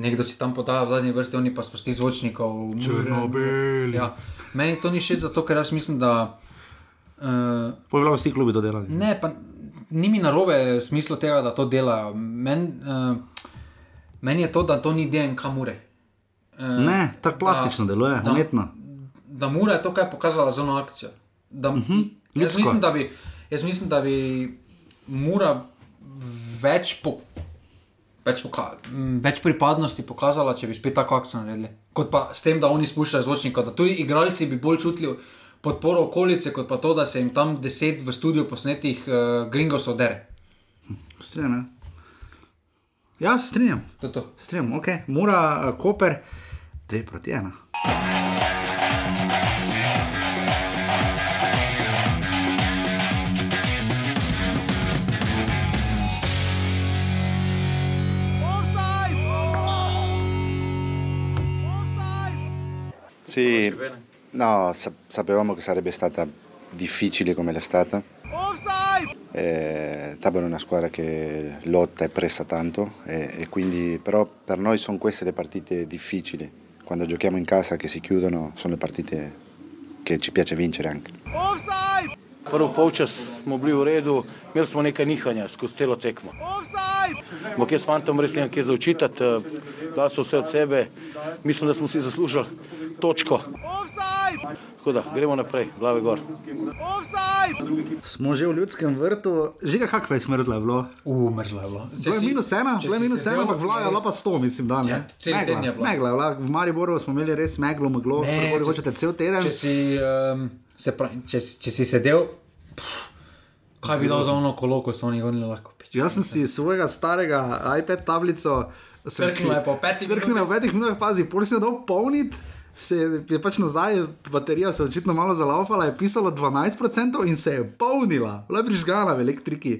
nekdo si tam podaja v zadnji vrsti, oni pa sprosti zvočnikov. Črnobel. Ja. Meni to ni všeč zato, ker jaz mislim, da Uh, Povedal vsi klubi to delajo. Ne, pa ni mi narobe v smislu tega, da to delajo. Men, uh, meni je to, da to ni DNK mure. Uh, ne, tako plastično da, deluje, umetno. Da, da mura je to, kar je pokazala za eno akcijo. Da, uh mhm, -huh, jaz, mislim, da bi, jaz mislim, da bi mura več, po, več, poka, več pripadnosti pokazala, če bi spet tako akcijo naredili. Kot pa s tem, da oni spuščajo zvočnika, da tudi igralci bi bolj čutili podporo okolice, kot pa to, da se jim tam deset v studiu posnetih uh, gringos odere. Strenjam. Ja. To to. Strinjam, ok. Mora uh, Koper, dve proti ena. Sì, No, sapevamo che sarebbe stata difficile come l'è stata. Eh, Tabor è una squadra che lotta e pressa tanto, e, e quindi, però per noi sono queste le partite difficili. Quando giochiamo in casa che si chiudono sono le partite che ci piace vincere anche. Prvi polčas smo bili v redu, imeli smo nekaj nihanja skozi celo tekmo. Ampak jaz fantom res nimam kaj za učitati, dali so vse od sebe, mislim, da smo si zaslužili točko. Tako da gremo naprej, glave gor. Smo že v ljudskem vrtu, že kakšno je smrzlo bilo? Umrlo je bilo. Bilo je minus ena, če bilo je si minus ena, ampak vlaga je bila pa sto, mislim, da ne. Ja, cel teden je bilo. Megla, megla, v Mariboru smo imeli res meglo, meglo, Ne, kako če hočete si- cel teden. Če si, um, se pravi, če, si- če si sedel, pff, kaj bi dal za ono kolo, ko so oni gonili lahko pič. Jaz sem si svojega starega iPad tablico. si- je po petih je minutah, pazi, pol sem jo dal polniti. Se je pač nazaj, baterija se je očitno malo zalaufala, je pisalo 12% in se je polnila, bila je prižgana v elektriki.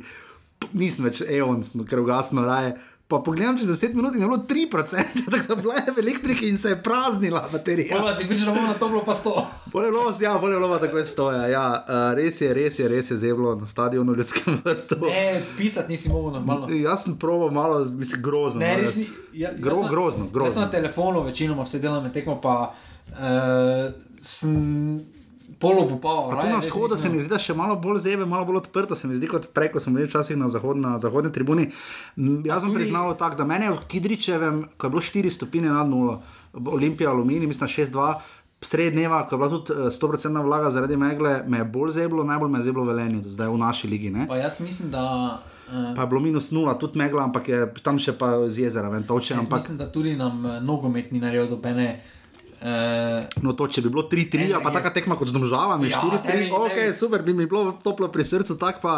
Nisem več eons, ker ugasno raje. Pa pogledam čez 10 minut in je bilo 3%, [LAUGHS] tako da bila je v elektriki in se je praznila baterija. Ja. si prišel na to, bilo pa sto. [LAUGHS] Bolje lova, ja, bolje lova, tako je stoja. Ja, uh, res je, res je, res je zeblo na stadionu ljudskem vrtu. Ne, pisati nisi mogel normalno. Jaz sem proval malo, mislim, grozno. Ne, res ni. Ja, Gro, jaz sem- grozno, Jaz sem grozno. na telefonu, večinoma vse delam tekmo, pa uh, sem polo popal. Pa tu na vzhodu se mi zdi, da še malo bolj zebe, malo bolj odprto se mi zdi kot prej, ko smo bili včasih na, zahod, na zahodni tribuni. Jaz sem tudi- priznal tako, da meni je v Kidričevem, ko je bilo 4 stopinje nad nulo, Olimpija, Aluminij, mislim 6-2. Sred dneva, ko je bila tudi eh, 100% vlaga zaradi megle, me je bolj zeblo, najbolj me je zeblo velenje, zdaj v naši ligi. Ne? Pa jaz mislim, da. Uh, Pa je bilo minus nula, tudi megla, ampak je tam še pa z jezera, ven toče. Ampak mislim, da tudi nam eh, nogomet ni naredil dobene. Uh, no, to, če bi bilo 3-3, Ne, a pa taka tekma kot z domžalami, Ja, 4-3, tebi- ok, tebi- super, bi mi bilo toplo pri srcu, tako pa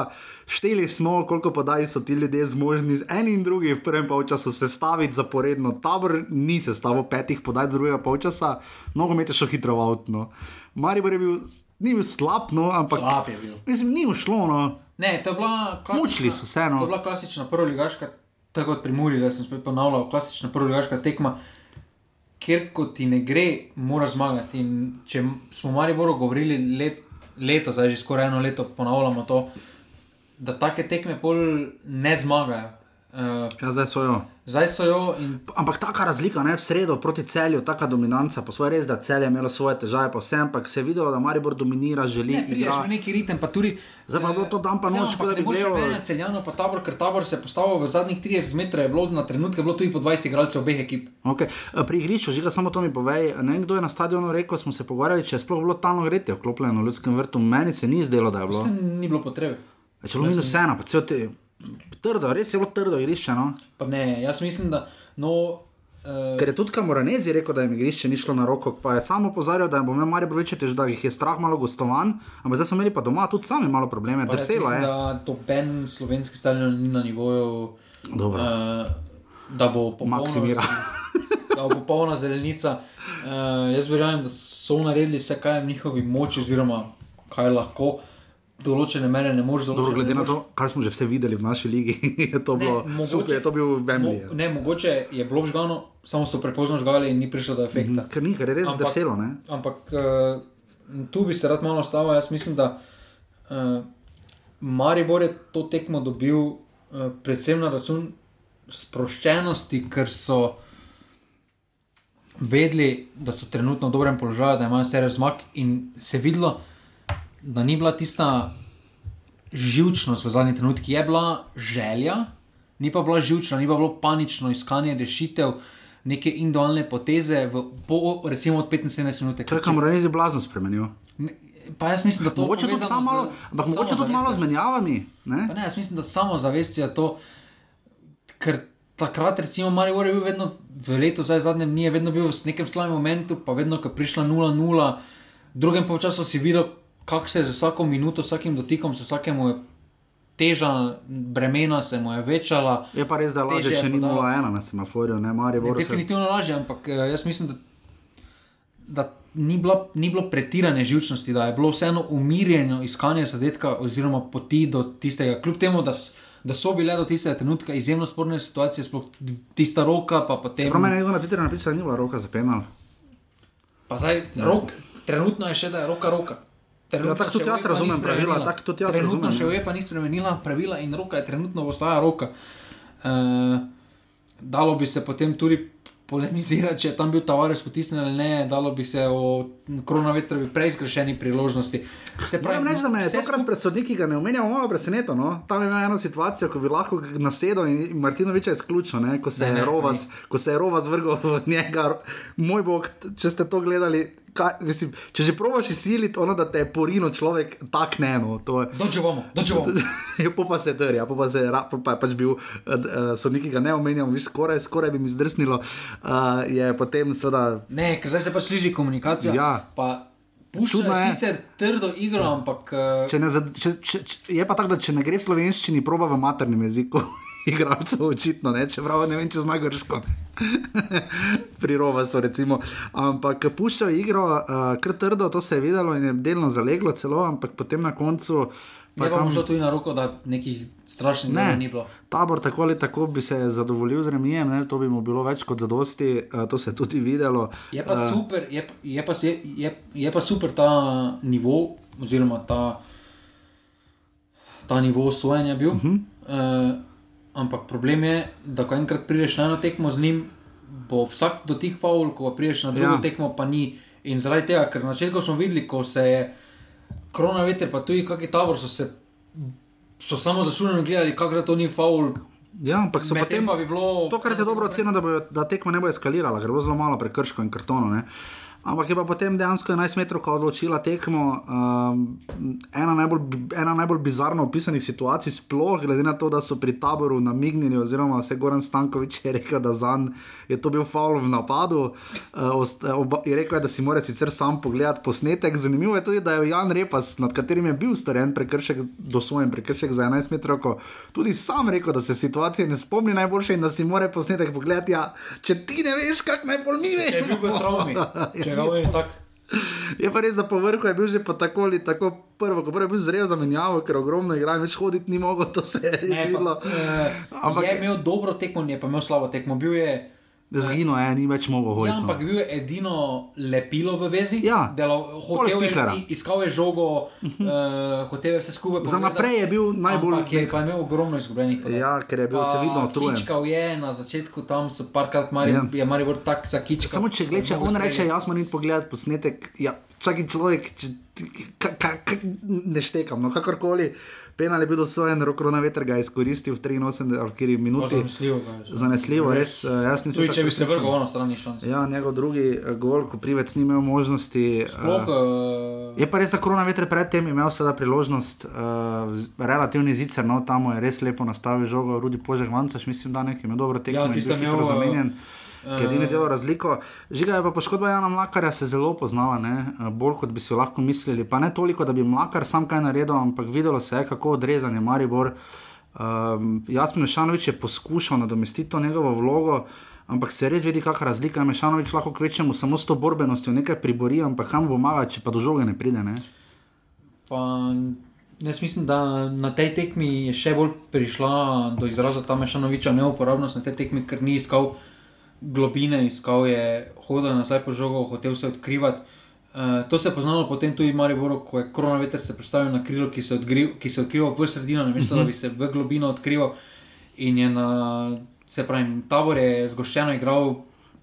šteli smo, koliko podaj so ti ljudje zmožni, eni in drugi v prvem polčasu sestaviti zaporedno. Tabor ni sestavil petih podaj drugega polčasa, nogomet je šel hitro v avto. No. Maribor je bil, ni bil slab, no, ampak Slab je bil. Mislim, ni mu šlo, no. ne, to je bila klasična. Mučili so se, no. To je bila klasična prvoligaška, tako kot pri Muri, da sem spet ponavljal, klasična prvoligaška tekma. Ker ko ti ne gre, moraš zmagati. In če smo v Mariboru govorili let, leto, zdaj že skoraj eno leto ponavljamo to, da take tekme pol ne zmagajo. Uh, Ja, zdaj so jo. zdaj so jo in Ampak taka razlika, ne v sredo proti celju, taka dominanca, pa svoje res, da celje je imelo svoje težave, pa vse, ampak se je videlo, da Maribor dominira, želi ne prideš v neki ritem, pa tudi. Zdaj pa je bilo to dan pa noč, ja, kot da bi ne gledal- rekel, celjano pa tabor, ker tabor se je postavil v zadnjih 30 metrov, je bilo na trenutke bilo tudi po 20 igralcev obeh ekip. Okay. Pri igrišču, žiga, samo to mi povej. Ne vem, kdo je na stadionu rekel, smo se pogovarjali, če je sploh bilo talno gretje vklopljeno v ljudskem vrtu. Meni se ni zdelo, da je bilo. Se ni bilo potrebe. Če je bilo minus ena, pa cel te. Trdo, res je bilo trdo igrišče. No? Pa ne, jaz mislim, da. No, uh, Ker je tudi Kamoranezi rekel, da jim igrišče ni šlo na roko, pa je samo opozarjal, da bo imel Maribor večje težave, da jih je strah malo gostovan, ampak zdaj so imeli pa doma tudi sami malo probleme, jaz drselo mislim, je. da to Ben slovenski stadion ni na nivoju, Dobro. uh, da bo popolno, Maksimira. da bo popolna zelenica. Uh, jaz verjamem, da so naredili vse, kar je v njihovi moči, oziroma kaj lahko. Določene mere ne moreš določiti. glede na to, kar smo že vse videli v naši ligi, [LAUGHS] je to bilo super, je to bil Wembley. Mo, ne, mogoče je bilo žgano, samo so prepozno žgali in ni prišlo do efekta. Ker ni, ker je res Ampak- drselo. ne. Ampak uh, tu bi se rad malo ustavil. Jaz mislim, da uh, Maribor je to tekmo dobil uh, predvsem na račun sproščenosti, ker so vedeli, da so trenutno v dobrem položaju, da imajo serijo zmag in se je videlo, da ni bila tista živčnost v zadnjih trenutkih, je bila želja, ni pa bila živčna, ni pa bilo panično iskanje rešitev. Neke individualne poteze, v, po, recimo od 75 minut. Kaj je Kamoranezi blazno spremenil? Ne, Pa jaz mislim, da to Mogoče tudi samo malo, ampak mogoče tudi malo z menjavami. Ne? Pa Ne, jaz mislim, da samo zavestjo je to, ker takrat, recimo, Marijo je bil vedno v letu, zdaj zadnjem dni je vedno bil v nekem slabem momentu, pa vedno, ko je prišla 0-0, v drugem polčasu si videl, kako se je z vsako minuto, vsakim dotikom, se vsakemu je teža, bremena se mu je večala. Je pa res, da je lažje, če ni podal. 0-1 na semaforju, ne Maribor. se- definitivno lažje, ampak eh, jaz mislim, da, da ni, bila, ni bilo pretirane živčnosti, da je bilo vseeno umirjeno iskanje zadetka oziroma poti do tistega. Kljub temu, da, da so bile do tistega trenutka izjemno sporne situacije, sploh tista roka, pa potem. Prav meni je nekdo na Twitterju napisal, da ni bila roka za penal. Pa zdaj, rok, trenutno je še, da je roka roka. Ja, tako tudi jaz razumem pravila, tako tudi jaz trenutno razumem, še. UEFA ni spremenila pravila in roka je trenutno ostaja roka. Uh, dalo bi se potem tudi polemizirati, če je tam bil Tavares potisnjen ali ne, dalo bi se o koronavetru prej zgrešeni priložnosti. Se Moram reči, da me je tokrat pred sodniki, ki ga ne omenjamo, malo presenetilo. No? Tam je imel eno situacijo, ko bi lahko nasedel in Martinoviča izključil, ne? ko se Ne, je ne, Rovas, ko se je Rovas vrgel v njega. Moj bog, če ste to gledali. Kaj, mislim, če že probaš izsiliti, ono, da te je porino človek, tako ne. No, dođe bomo. Ja, [LAUGHS] po pa se drja, po pa se po pa je pač bil uh, sodnik, ki ga ne omenjamo, viš, skoraj, skoraj bi mi zdrsnilo. Uh, je potem seveda. Ne, ker zdaj se pač sliši komunikacija. Ja. Pa puščajo je. sicer trdo igro, ampak. Če ne, če, če, če, je pa tako, da če ne gre v slovenščini, proba v maternem jeziku. Igralcev očitno, ne? čeprav ne vem, če zna grško. [LAUGHS] Pri Rovasu, recimo. Ampak puščajo igro, uh, kar trdo, to se je videlo in je delno zaleglo celo, ampak potem na koncu. Je pa tam... šlo tudi na roko, da nekih strašnih Ne, ni bilo. tabor tako ali tako bi se zadovoljil z remijem, ne? to bi mu bilo več kot zadosti, uh, to se je tudi videlo. Je pa, uh, super, je, pa- je, pa, je, je, je pa super ta nivo, oziroma ta, ta nivo sojenja bil. Uh -huh. uh, ampak problem je, da ko enkrat prideš na eno tekmo z njim, bo vsak dotik faul, ko prideš na drugo Ja. tekmo, pa ni. In zaradi tega, ker na začetku smo videli, ko se je korona veter, pa tudi kakšen tabor, so se so samo zašunjeni gledali, kako da to ni faul. Ja, ampak so potem pa bi bilo. To, kar je dobro ocena, da, da tekma ne bo eskalirala, ker je bilo zelo malo prekrškov in kartonov. Ampak je pa potem dejansko 11 metrov odločila tekmo. Um, ena, najbolj, ena najbolj bizarno opisanih situacij, sploh glede na to, da so pri taboru namignili, oziroma vse Goran Stankovič je rekel, da zanj je to bil faul v napadu. Uh, oba, je rekel, da si mora sicer sam pogledati posnetek. Zanimivo je tudi, da je Jan Repas, nad katerim je bil storjen prekršek, dosojen prekršek za 11 metrov, tudi sam rekel, da se situacije ne spomni najboljše in da si mora posnetek pogledati. Ja, če ti ne veš, kak najbolj mi Če je bil v travmi, [LAUGHS] če ga je tako. Je pa res, da po vrhu je bil že tako ali tako prvo, ko prvo je bil zrel za menjavo, ker ogromno igra, več hoditi ni mogel, to se je Ne, rešilo. pa, eh, Ampak- je imel dobro tekmo, je pa imel slabo tekmo. Bil je, Zgino je, ni več mogel ja, hoditi. no. ampak bil je edino lepilo v vezi. Ja, Delo, hotel je, iskal je žogo, uh, hotel je vse skupaj. Za naprej je bil najbolj- Ampak je pa imel ogromno izgubljenih podatkov. Ja, ker je bil se vidno utrujen. Kičkal je na začetku, tam so parkrat Mari, Ja. ja. je Maribor tak zakičkal. Samo če Mogoče on reče, jaz moram iti pogledat posnetek. Ja, čakaj človek, če, ka, ka, ka, ne štekam, no kakorkoli. Penal je bil dosojen, roko na veter ga je izkoristil v 83 ali kjer minuti. Zanesljivo ga. Zanesljivo, res. eh, Jaz nisem Tudi če bi se vrgel, ono stran ni šans. Ja, njegov drugi eh, gol, ko privec ni imel možnosti. eh, Sploh, uh, Je pa res, da korona veter predtem imel seveda priložnost, uh, relativni zicer, no tam je res lepo nastavil žogo, Rudi Požek Vancaš, mislim, da nekaj, ima dobro tekmo, Ja, je hitro imel, zamenjen. eh, Ki je edini delo razliko. Žiga je pa poškodba Jana Mlakarja se zelo poznala, ne? eh, bolj kot bi si lahko mislili. Pa ne toliko, da bi Mlakar sam kaj naredil, ampak videlo se je, kako odrezan je Maribor. Um, Jasmin Mešanovič je poskušal nadomestiti to njegovo vlogo, ampak se res vidi, kakšna razlika je. Mešanovič lahko kvečemu samo s to borbenostjo nekaj pribori, ampak kam bo pomaga, če pa do žoge ne pride. Ne? Pa, jaz mislim, da na tej tekmi je še bolj prišla do izraza ta Mešanoviča neuporabnost na tej tekmi, ker ni iskal globine, iskal je hodil nazaj po žogo, hotel se odkrivati. Uh, to se je poznalo potem tudi v Mariboru, ko je koronaveter se predstavil na krilo, ki se, odgri, ki se odkriva v sredino, namesto da bi se v globino odkrival. In je na, se pravi, tabor je zgoščeno igral,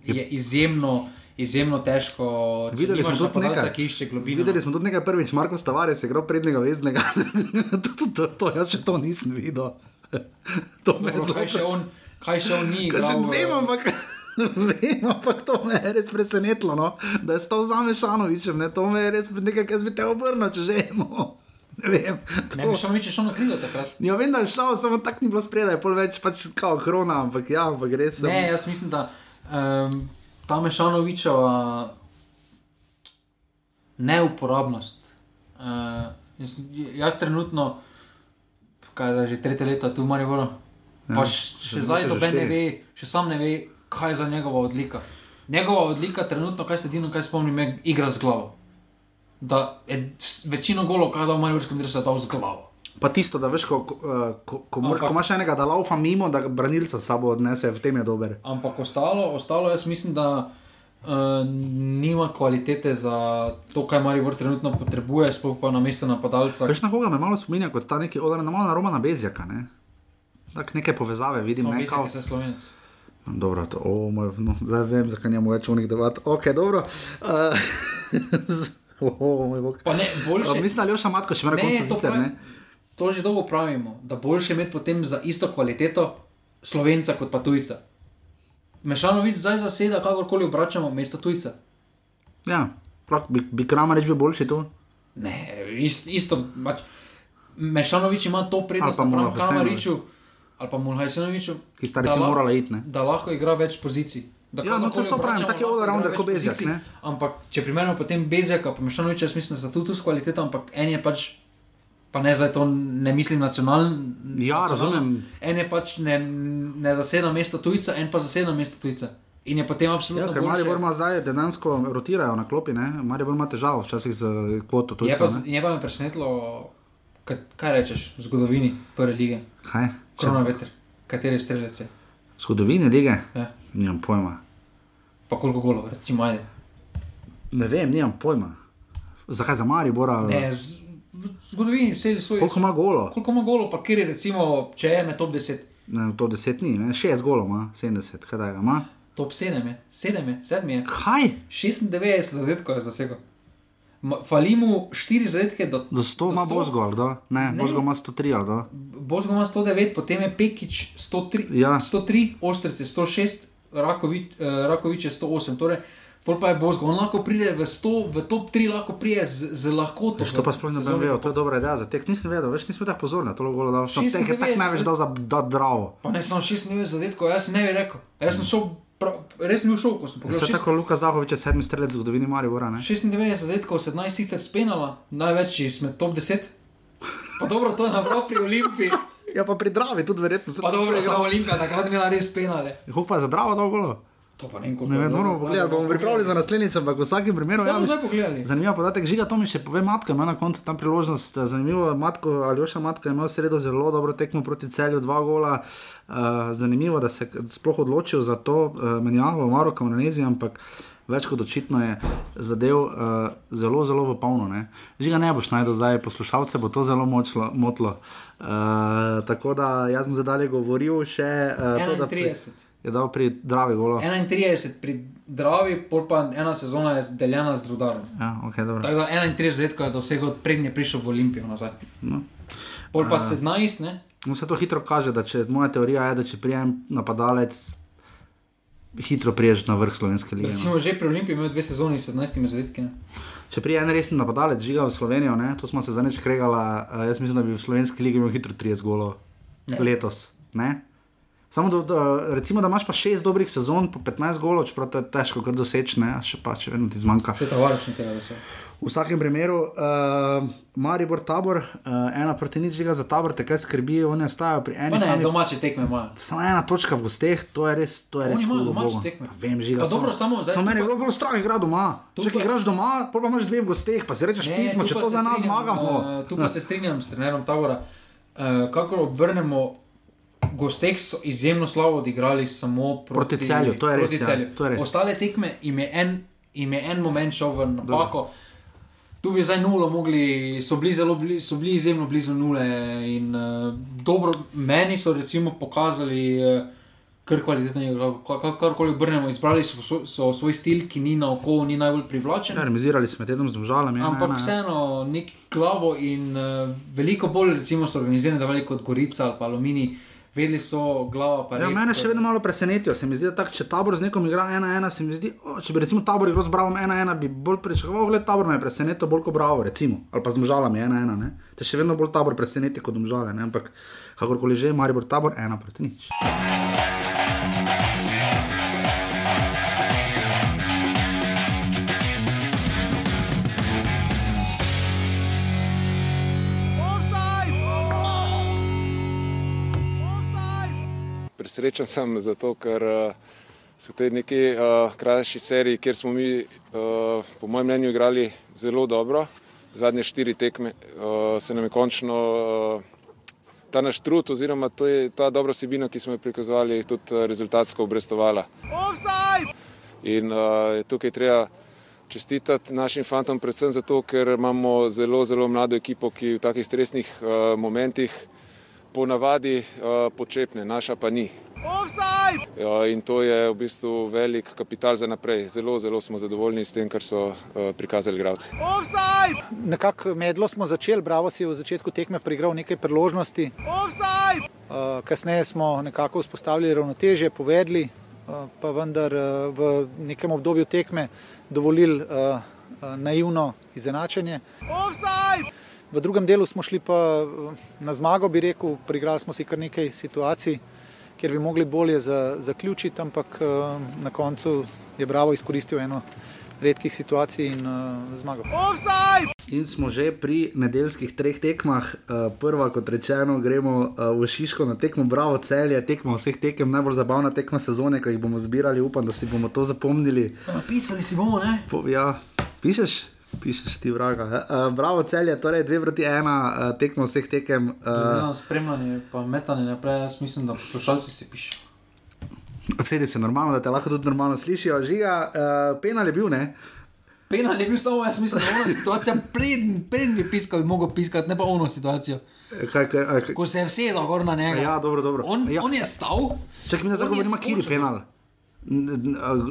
je izjemno, izjemno težko. Videli smo nimaš tudi napadalca, nekaj. ki išče globino. Videli smo tudi nekaj prvič, Marko Stavares je igral prednjega veznega. [LAUGHS] to, to, to, to, jaz še to nisem videl. [LAUGHS] to me je Dobro, kaj še zelo. on, kaj še on ni Kaj še igral. vem, ampak. [LAUGHS] Vem, ampak to me je res presenetilo, no? da je stal za Mešanovičem. Ne? To me je res nekaj, kar bi te obrnil, če že eno. [LAUGHS] Ne vem. Ne bi šel šel na krilo takrat. Ja, vem, da je šel, samo tako ni bilo spredaj, pol več pač kao krona, ampak ja, ampak res. sem- Ne, jaz mislim, da um, ta Mešanovičeva neuporabnost. Uh, jaz, jaz trenutno, kaj je že tretje leto tu v Mariboru, pa Ja, š- še že zdaj že noben ne ve, še sam ne ve, kaj je za njegova odlika. Njegova odlika trenutno, kaj se edino, kaj spomnim, je igra z glavo. Da je večino golov, kaj da v Mariborskem dresu, je dal z glavo. Pa tisto, da veš, ko, ko, eh, ko, moraš, Ampak- ko imaš enega, da laufa mimo, da branilca s sabo odnese, v tem je dober. Ampak ostalo, ostalo jaz mislim, da Uh, nima kvalitete za to, kaj Maribor trenutno potrebuje, sploh pa na mesto napadalca. Veš na koga me malo spominja, kot ta neki odar, na malo na Romana Bezjaka. Ne? Tak neke povezave vidim. Samo Ne, mislim, kao, da se slovenec. Dobro, to, o, moj, no, zdaj vem, zakaj njemu več unih debat. Ok, dobro. [LAUGHS] Uh, oh, moj bog. Pa ne, boljše. Uh, mislim, da Matko še na Ne, koncu to sicer, pravim. ne? To že dolgo pravimo, da boljše imeti potem za isto kvaliteto slovenca kot pa tujca. Mešanovic zdaj zaseda, kakorkoli obračamo, mesto tujca. Ja, lahko bi, bi Kramarič bil boljši tu. Ne, ist, isto. Pač, Mešanovič ima to prednost Ali pa naprem Mulhajsenovič. Ali pa Mulhajsenoviču, Ki sta da recimo la- morala iti, ne? Da lahko igra več pozicij. Da Ja, no, to kadarkoli to pravim, obračamo, tak je all-rounder igra kot Bezjak, pozicij. Ampak če primerjamo potem Bezjaka, pa Mešanoviča, jaz mislim, da sta tudi tu s kvaliteto, ampak en je pač. Pa ne zdaj to ne mislim nacionalno. Ja, razumem. En je pač ne, ne zaseda mesto tujca, en pa zaseda mesto tujca. In je potem Ja, absolutno. ker boljše. Maribor ima zdaj dejansko rotirajo na klopi, ne? Maribor ima težavo včasih z kvoto Je tujcev. pa, je pa me presenetilo, kaj, kaj rečeš v zgodovini prve lige. Kaj? Korona veter, kateri strelec je. Zgodovine lige? Ja. Nimam pojma. Pa koliko golov, recimo, ajde. Ne vem, nimam pojma. Zakaj za Maribor? ali- Ne, z, zgodovini vse svoje. Koliko ima golo? Koliko ima golov, pa kjer je recimo, če je med top 10, Ne, to 10 ni, ne? 6 golov ima, 70, kaj da ga ima. top 7 je, 7 je, 7 je. Kaj? 96 zadetkov je zasegel. Fali mu 4 zadetke do, Do 100 ima Bozgo, ali da? Ne, Ne. Bozgo ima 103, ali da? Bozgo ima 109, potem je Pekič 103, Ja. 103 Ostrec je 106, Rakovič, eh, Rakovič je 108. Torej, pol pa je Bozgo, on lahko pride v, 100, v top 3, lahko pride z, z lahkoto. Veš, to pa sploh ne vem, vedel, to je dobra ideja za tek. Nisem vedel, veš, nisem tako pozoren, to golo dal. Sem teh je tako 96, največ dal za da zdravo. Pa ne samo 96 zadetkov, jaz ne bi rekel. Jaz sem šel, prav, res sem bil sem pogledal. Vse šest- tako Luka Zahovič je sedmi strelec v zgodovini Maribora, ne? 96 zadetkov, 17 sicer spenala, največ smo top 10. Pa dobro, to je naprav pri Olimpiji. Ja, pa pri Dravi tudi verjetno. se Pa dobro, samo Olimpija, takrat je imela res penale. Kako pa je za Dravo dal golo? To pa ne vem, koliko Ne je vem, bilo. moramo pogledati, bomo pripravili za naslednjič, ampak v vsakem primeru. Zdaj bomo ja, zdaj pogledali. Zanimivo podatek, žiga to mi še pove Matka, ima na koncu tam priložnost. eh, Zanimivo, Matko, Aljoša Matka je imel sredo zelo dobro tekmo proti celju, dva gola. Uh, zanimivo, da se je sploh odločil za to uh, menjavo v Maroku, v Indoneziji, ampak več kot očitno je zadev uh, zelo, zelo v polno. Ne? Žiga ne boš najdel zdaj, poslušalce bo to zelo močlo, motlo. Uh, tako da jaz bom zdaj dalje govoril še uh, to, da pri, 31. je dal pri Dravi golo. 31 pri Dravi, pol pa ena sezona je deljena z Rudarom. Ja, okay, dobro. Tako da 31 zadetkov je dosegel, prednje prišel v Olimpijo nazaj. No. Pol pa 17, ne? No, se to hitro kaže, da če moja teorija je, da če prijem napadalec, hitro priješ na vrh slovenske lige. No. Recimo že pri Olimpiji imel dve sezoni s 17 zadetki. Ne? Če prije en resen napadalec žiga v Slovenijo, ne, to smo se zadnjič kregala, uh, jaz mislim, da bi v slovenski ligi imel hitro 30 golov Ne. letos. Ne? Samo da, da, recimo, da imaš pa 6 dobrih sezon, po 15 golov, čeprav to je težko kar doseči, ne, a še pa če vedno ti zmanjka. Še tavariš ni tega dosegel. V vsakem primeru, uh, Maribor tabor, uh, ena proti nič za tabor, te kaj skrbi, oni ostajajo pri Pa eni ne, sami domače tekme imajo. Samo ena točka v gosteh, to je res, to je Oni res imajo hudo. domače tekme. Pa Vem, žiga. Pa dobro, samo zdaj Samo meni je pa- bilo strah igrati doma. Če pa- igraš doma, pa imaš dve v gosteh, pa si rečeš pismo, tu če pa to za nas zmagamo. eh, Tu pa se strinjam s trenerom Tabora. Uh, Kakor obrnemo, gosteh so izjemno slabo odigrali samo proti, Proti Celju, to je res, ja, Celju. to je res. Ostale tekme jim je en, jim je en moment šel v napako. Tu bi zdaj nulo mogli, so bili, zelo bili, so bili izjemno blizu nule. In, uh, dobro, meni so recimo pokazali, uh, kar kvalitetno je, kar, karkoli obrnemo. Izbrali so, so, so svoj stil, ki ni na oko, ni najbolj privlačen. Ja, remizirali smo tednom z državami. Ampak vseeno, nek glavo in uh, veliko bolj, recimo, so organizirani, da veliko kot Gorica ali pa Alumini, vedeli so glava. Pa Ja, rep, mene še vedno malo presenetijo. Se mi zdi, da tak, če tabor z nekom igra 1-1, se mi zdi, o, če bi recimo tabor igral z Bravom 1-1, bi bolj pričakoval, gled tabor me je presenetil bolj kot Bravo, recimo, ali pa z Domžalami 1-1. ne. Te še vedno bolj tabor preseneti kot Domžale, ne? ampak kakorkoli že, Maribor tabor 1 proti nič. Presrečen sem zato, ker uh, so v tej neki uh, krajši seriji, kjer smo mi, uh, po mojem mnenju, igrali zelo dobro. Zadnje štiri tekme se nam je končno ta naš trud, oziroma je, ta dobra sebina, ki smo jo prikazovali, tudi rezultatsko obrestovala. In uh, tukaj treba čestitati našim fantom, predvsem zato, ker imamo zelo, zelo mlado ekipo, ki v takih stresnih momentih ponavadi uh, počepne, naša pa ni. Ja, in to je v bistvu velik kapital za naprej. Zelo, zelo smo zadovoljni s tem, kar so uh, prikazali igralci. Nekako medlo smo začeli, Bravo si je v začetku tekme prigral nekaj priložnosti. Uh, kasneje smo nekako vzpostavili ravnotežje, povedali, uh, pa vendar v nekem obdobju tekme dovolili naivno izenačenje. V drugem delu smo šli pa na zmago, bi rekel, prigrali smo si kar nekaj situacij, kjer bi mogli bolje za, zaključiti, ampak na koncu je Bravo izkoristil eno redkih situacij in uh, zmagal. In smo že pri nedeljskih treh tekmah. Uh, prva, kot rečeno, gremo uh, v Šiško na tekmo Bravo celje, tekmo vseh tekem, najbolj zabavna tekma sezone, ki jih bomo zbirali. Upam, da si bomo to zapomnili. Pisali si bomo, ne? Po, ja, pišeš? Pišeš ti vraga. Uh, bravo celje, torej dve proti ena, uh, tekmo vseh tekem. Uh, spremljanje, pa metanje naprej, jaz mislim, da poslušalci si pišejo. Vsedi se normalno, da te lahko tudi normalno slišijo. Žiga, uh, penal je bil, ne? Penal je bil samo, jaz mislim, da je ona situacija, preden pred bi piskal, bi mogel piskati, ne pa ono situacijo. Kaj, kaj, kaj, Ko se je vsedel gor na njega. Ja, dobro, dobro. On, ja. on je stal. Čakaj, mi zdaj govorimo, kje je penal.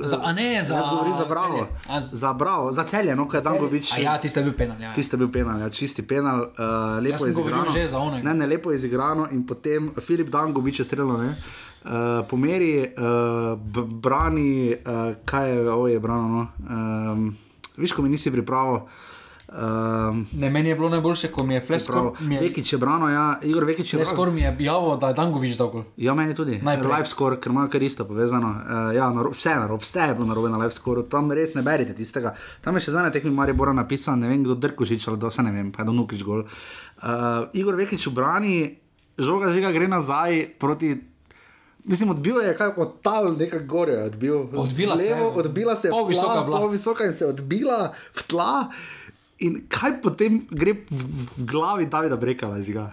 Za, a ne, za, Jaz govorim za bravo. A, z, Za bravo, za celje, no, kaj dan bo bič. a ja, tiste je bil penal. Ja. Tiste bil penal, ja, čisti penal, uh, lepo je govoril izigrano. že za onega. Ne, ne, lepo je izigrano in potem Filip Dangovič je streljal, ne. Uh, po meri uh, brani, uh, kaj je, ovo je brano, no. Um, viš, ko mi nisi pripravil. Um, Ne, meni je bilo najboljše, ko mi je Fleskor. Vekič je brano, ja, Igor Vekič je brano. Fleskor mi je javil, da je Dangovič dolgo. Ja, meni tudi. Najprej. Live score, ker imajo kar isto povezano. Uh, ja, naro, vse, naro, vse je bilo narobe na live score, tam res ne berite tistega. Tam je še zadnje tekmi Marija Bora napisal, ne vem kdo Drkožič ali kdo, se ne vem, pa je do Nukič gol. Uh, Igor Vekič v brani, žoga žiga gre nazaj proti. Mislim, odbil je kaj od tal, nekaj gore je odbil. Odbila se je. Levo, odbila se je. Pol visoka. Pol visoka in se je odbila v tla. In kaj potem gre v, v glavi Davida Brekala, žiga?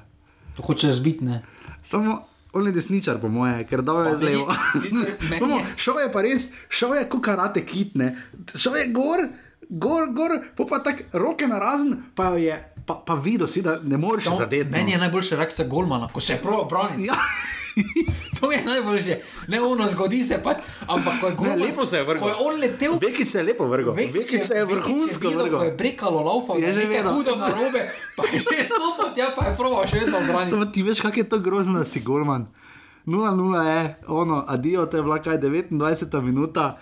Hoče zbiti, ne. Samo on je desničar, po moje, ker da je Pa z levo. [LAUGHS] Samo šel je pa res, šel je kot karate kitne, šel je gor, gor, gor, pa, pa tako roke na razen, pa je, pa, pa videl si, da ne moreš zadeti. no. Meni je najboljša reakcija Golmana, ko se je prav branil. Ja. [LAUGHS] To je najboljše. Ne ono zgodi se pač, ampak ko je Golman. lepo se je vrgel. Ko je on letel. Vekič se je lepo vrgel, Vekič se je vrhunsko videl, Ko je brekalo laufa, Je že nekaj hudo narobe, pa je že stopil tja, pa je prav še vedno branil. Samo ti veš, kak je to grozno, si golman. 0-0 je, ono, adijo, to je bila kaj 29 minuta.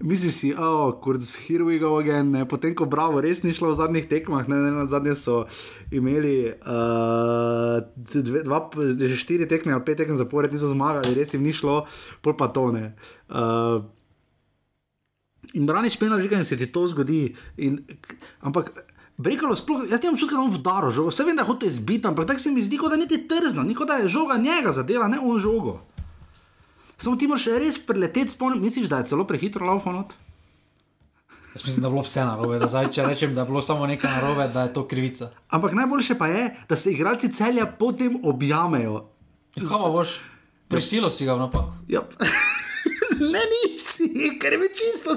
Misliš si, oh, kurz, here we go again. Ne? Potem, ko bravo, res ni šlo v zadnjih tekmah, ne, ne, na zadnje so imeli uh, dve, dva, že štiri tekme ali pet tekem zapored, niso zmagali, res jim ni šlo, pol pa to ne. Uh, in braniš penal, že kaj se ti to zgodi. In, ampak Brekalo sploh, jaz imam čutek, da je on vdaro žogo, vse vem, da je hotel izbiti, ampak tako se mi zdi, da niti trzno, niko da je žoga njega zadela, ne on žogo. Samo ti moraš res preleteti, spomnim, misliš, da je celo prehitro laufanot? Jaz mislim, da je bilo vse narobe, da zdaj, če rečem, da je bilo samo nekaj narobe, da je to krivica. Ampak najboljše pa je, da se igralci celja potem objamejo. Kaj boš? Prisilo si ga v napak. Ja. Ne, nisi, ker je čisto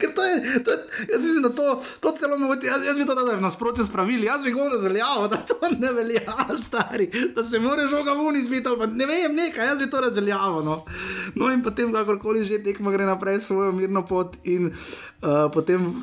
ker to je, to je jaz mislim, da to, to celo moti, jaz, jaz bi to dal v nasprotju s pravili, jaz bi govor razveljavil, da to ne velja, [LAUGHS] stari, da se mora žoga ven izbiti, ali pa ne vem, nekaj, jaz bi to razveljavil. No. no in potem, kakorkoli že tekma gre naprej svojo mirno pot in uh, potem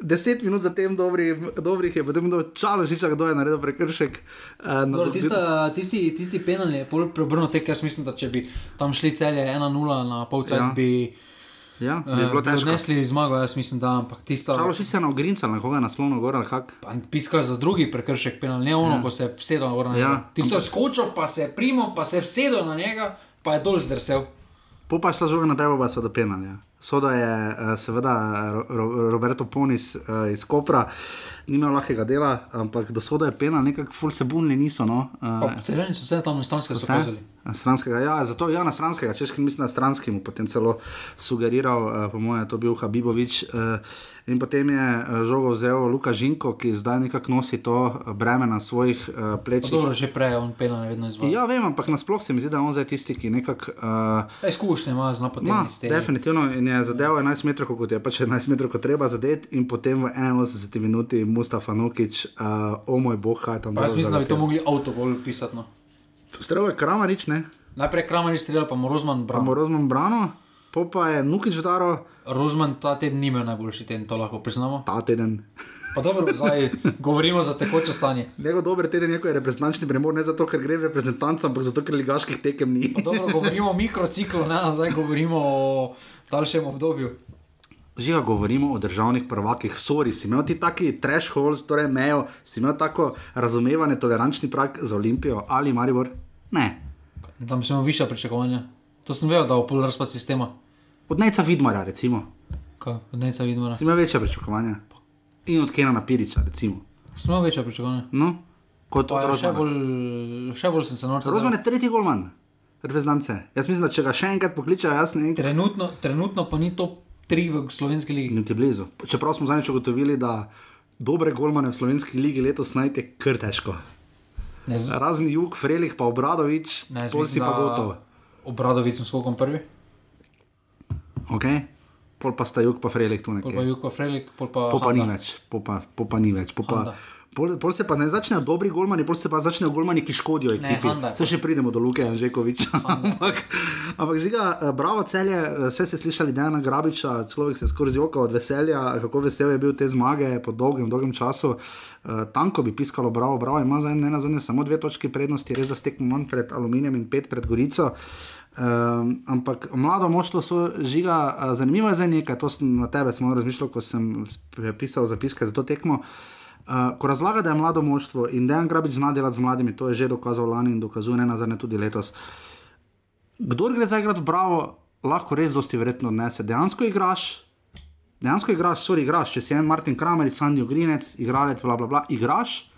deset minut zatem dobrih, dobrih je, potem do Čalošiča, kdo je naredil prekršek. Uh, na Dobro, tista, tisti, tisti penal je pol preobrnil tek, jaz mislim, da če bi tam šli celje 1-0 na polcajt, Ja. ja. Bi, ja, bi eh, bilo bi težko. odnesli zmago, jaz mislim, da, ampak tista. Čalošič se je na ogrincal, na koga je naslovno gor ali kak. Pa Piskal za drugi prekršek, penal, ne ono, ja. ko se je vsedel gor na njega. Ja. Ja. Tisto je skočil, pa se je primo, pa se je vsedel na njega, pa je dol zdrsel. Po pa šla žoga naprej, pa so do penalja. Soda je eh, seveda Ro- Ro- Roberto Ponis eh, iz Kopra, ni imel lahkega dela, ampak do soda je penal, nekako ful se bunili niso. No. Pa Uh, Celjani so vse tam na stranske so kazali. Stranskega, ja, zato ja, na stranskega, češ, ker mislim, da stranski mu potem celo sugeriral, po mojem, je to bil Habibovič. In potem je žogo vzel Luka Žinko, ki zdaj nekako nosi to breme na svojih uh, Pa plečih. dobro, že prej je on penal vedno izvajal. Ja, vem, ampak nasploh se mi zdi, da je on zdaj tisti, ki nekako. Uh. Izkušnje ima z Ma, napotami. definitivno. In je zadeval 11 metrov, kot je pač 11 metrov, kot treba zadeti, in potem v 81 minuti Mustafa Nukič, uh, o moj bog, kaj tam Pa jaz mislim, da bi to mogli avtogol pisati. No. Streljal je Kramarič, ne? Najprej Kramarič streljal, pa Morozman Pa bral. Morozman Brano, po pa je Nukič daro Rozman ta teden ni imel najboljši teden, to lahko priznamo. ta teden. Pa dobro, zdaj govorimo za tekoče stanje. Njegov dober teden je, reprezentančni premor, ne zato, ker gre v reprezentanco, ampak zato, ker ligaških tekem ni. Pa dobro, govorimo o mikrociklu, ne, zdaj govorimo o daljšem obdobju. Žiga, govorimo o državnih prvakih, sorry, si imel ti taki threshold, torej mejo, si imel tako razumevanje, tolerančni prak za Olimpijo ali Maribor? Ne. Tam smo višja pričakovanja. To sem vedel, da bo pol razpad sistema. Od Neca Vidmara, recimo, Kaj, od neca vidimo. si imel večja pričakovanja. In od Kena Piriča, recimo. Sem imel večja pričakovanja. No, kot Pa od je še bolj, še bolj sem se norčil. Rozman je tretji golman, reprezentance. Jaz mislim, da če ga še enkrat pokličejo, jaz ne vem, Trenutno, trenutno pa ni top 3 v slovenski ligi. niti blizu. Čeprav smo zadnjič ugotovili, da dobre golmane v slovenski ligi letos najti je kar težko. Ne, z, Razen Jug, Frelih, pa Obradovič, ne, pol si pa gotov. Obradovic sem skokom prvi, Okay? Pol pa sta Jug, pa Frelih tu pol pa. Juk, pa Frelik, pol pa. Pol pa ni Handa. več, pol pa, pol pa ni več. Pol pa, Handa. Pol, pol se pa ne začnejo dobri golmani, pol se pa začnejo golmani, ki škodijo ekipi. Se še pridemo do Luke Anžekoviča. [LAUGHS] ampak, ampak žiga, eh, bravo celje, eh, vse ste slišali Dejana Grabiča, človek se skoraj zjokal od veselja, kako vesel je bil te zmage po dolgem, dolgem času. Uh, tanko bi piskalo, bravo, bravo, ima za eno zadnje samo dve točki prednosti, res za stekmo manj pred Aluminijem in pet pred Gorico. Um, ampak mlado moštvo so žiga, zanimivo je zdaj nekaj, to sem na tebe samo razmišljal, ko sem pisal zapiske za to tekmo. Uh, ko razlaga, da je mlado moštvo in da je Grabič zna delati z mladimi, to je že dokazal lani in dokazuje ne nazadnje tudi letos. Kdor gre zdaj igrati v Bravo, lahko res dosti verjetno odnese. Dejansko igraš, dejansko igraš, sorry, igraš, če si en Martin Kramer, Sandy Ogrinec, igralec, bla bla bla, igraš,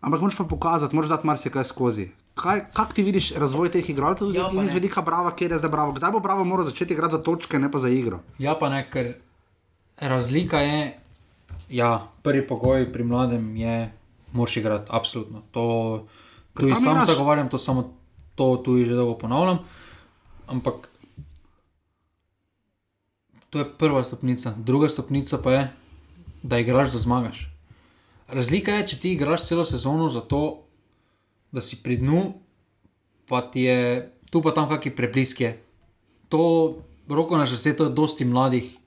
ampak moraš pa pokazati, moraš dati marsikaj skozi. Kaj, kak ti vidiš razvoj teh igralcev Ja, in iz ne. vedika Brava, kjer je zdaj Bravo? Kdaj bo Bravo moral začeti igrati za točke, ne pa za igro? Ja, pa ne, ker razlika je, ja, prvi pogoj pri mladem je, moraš igrati, absolutno. To tudi sam igraš. zagovarjam, to samo to tudi že dolgo ponavljam. Ampak to je prva stopnica, druga stopnica pa je, da igraš, da zmagaš. Razlika je, če ti igraš celo sezono za to, da si pri dnu, pa ti je tu pa tam kakšni prebliski. To roko na srce, to je dosti mladih,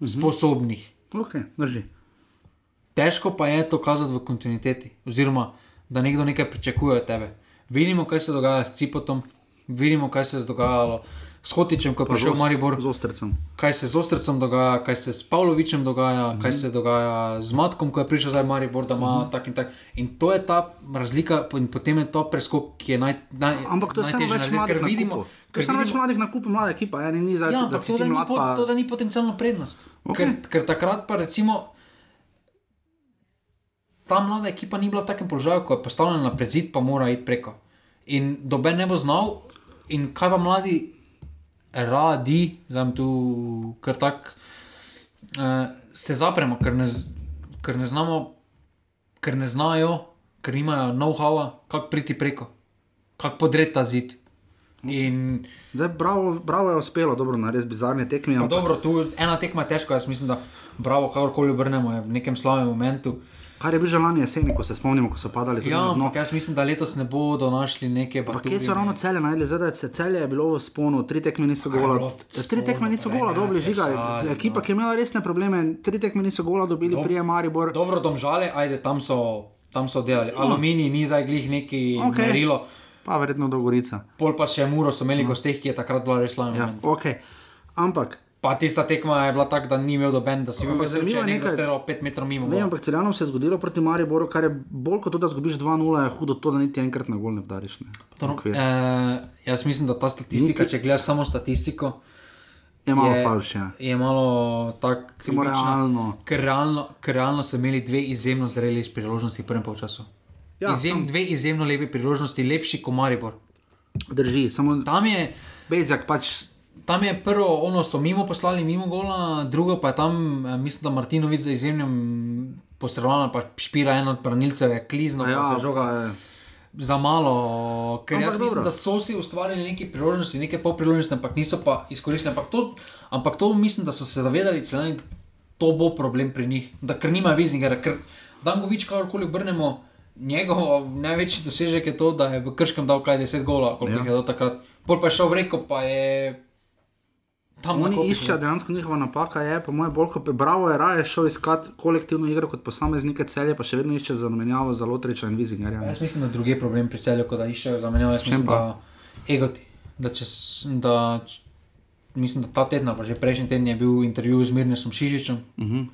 Mhm. sposobnih. Ok, drži. Težko pa je to kazati v kontinuiteti, oziroma da nekdo nekaj pričakuje od tebe. Vidimo, kaj se dogaja s Cipotom, vidimo, kaj se je dogajalo s Hotičem, ko je prišel v Maribor, Z ostrcem. kaj se z Ostrcem dogaja, kaj se s Pavlovičem dogaja, mm -hmm. kaj se dogaja z Matkom, ko je prišel zdaj Maribor, da ima mm -hmm. tak in tak. In to je ta razlika, in potem je to preskok, ki je naj, naj, Ampak to je vseeno več mladih ker vidimo, ker samo več mladih na kupu, mlada ekipa, eni ni za Ja, da to, ti da ni, mlad po, pa... to, da ni potencijalna prednost. Ok. Okay. Ker, ker takrat pa recimo ta mlada ekipa ni bila v takem položaju, ko je postavljena na prezid, pa mora iti preko. In doben ne bo znal, in kaj pa mladi radi, znam tu kar tak, uh, se zapremo, ker ne, ker ne znamo, ker ne znajo, ker nimajo know-howa, kako priti preko, kako podreti ta zid. In Zdaj, bravo, bravo je uspelo, dobro, na res bizarne tekme. Pa ampak- dobro, tu ena tekma je težka, jaz mislim, da bravo, kakorkoli obrnemo, je v nekem slabem momentu. Kar je bil že lani jeseni, ko se spomnimo, ko so padali tudi Ja, dno. ampak jaz mislim, da letos ne bodo našli neke Pa kje so ravno celje najdli? Zdaj, da je celje je bilo v sponu, tri tekme niso gola. bilo Tri tekme niso gola, ne, dobili se žiga. šali, Ekipa, no. ki je imela resne probleme, tri tekme niso gola dobili, Dob- prije Maribor. Dobro, domžale, ajde, tam so, tam so delali. Aluminij ni zdaj glih neki okay. merilo, Pa verjetno do Gorica. pol pa še Muro so imeli gosteh, ki je takrat bila res slaba. Ja, Ja. ok. Ampak, Pa tista tekma je bila taka, da ni imel doben, da si bil vesel, če je nekaj- streljal 5 metrov mimo. gola. ampak celjanom se je zgodilo proti Mariboru, kar je bolj kot to, da zgubiš 2-0, je hudo to, da niti enkrat na gol ne vdariš. Ne. Dobro, Okvir. eh, jaz mislim, da ta statistika, Niti- če gledaš samo statistiko, Je malo falš, ja. je malo tako realno. Ker realno, ker realno so imeli dve izjemno zreli priložnosti v prvem polčasu. Ja, Izjem, sam- dve izjemno lepe priložnosti, lepši kot Maribor. Drži, samo Tam je, Bezjak pač. Tam je prvo, ono so mimo poslali, mimo gola, drugo pa je tam, eh, mislim, da Martinovic za izjemnim posredovanjem, pa špira eno od branilcev, je klizno, Ja, se žoga. je. za malo, ker Ampak jaz mislim, dobro. da so si ustvarili neke priložnosti, neke pol priložnosti, ampak niso pa izkoristili. Ampak to, ampak to mislim, da so se zavedali, celani, da to bo problem pri njih, da ker nima Vizingera, ker Dangovič, kakorkoli obrnemo, njegov največji dosežek je to, da je v Krškem dal kaj 10 gola, koliko Ja. je do takrat. Pol pa je šel v reko, pa je tam Oni iščejo, dejansko njihova napaka je, po mojem, bolj kot Bravo je raje šel iskat kolektivno igro kot posameznike celje, pa še vedno išče zamenjavo za Lotriča in Vizingerja. Jaz mislim, da drugi problem pri celju, kot da iščejo zamenjavo. Jaz čem mislim, pa? da egoti. Da čez, da, mislim, da ta teden, pa že prejšnji teden je bil intervju z Mirnesom Šižičem. Uh -huh.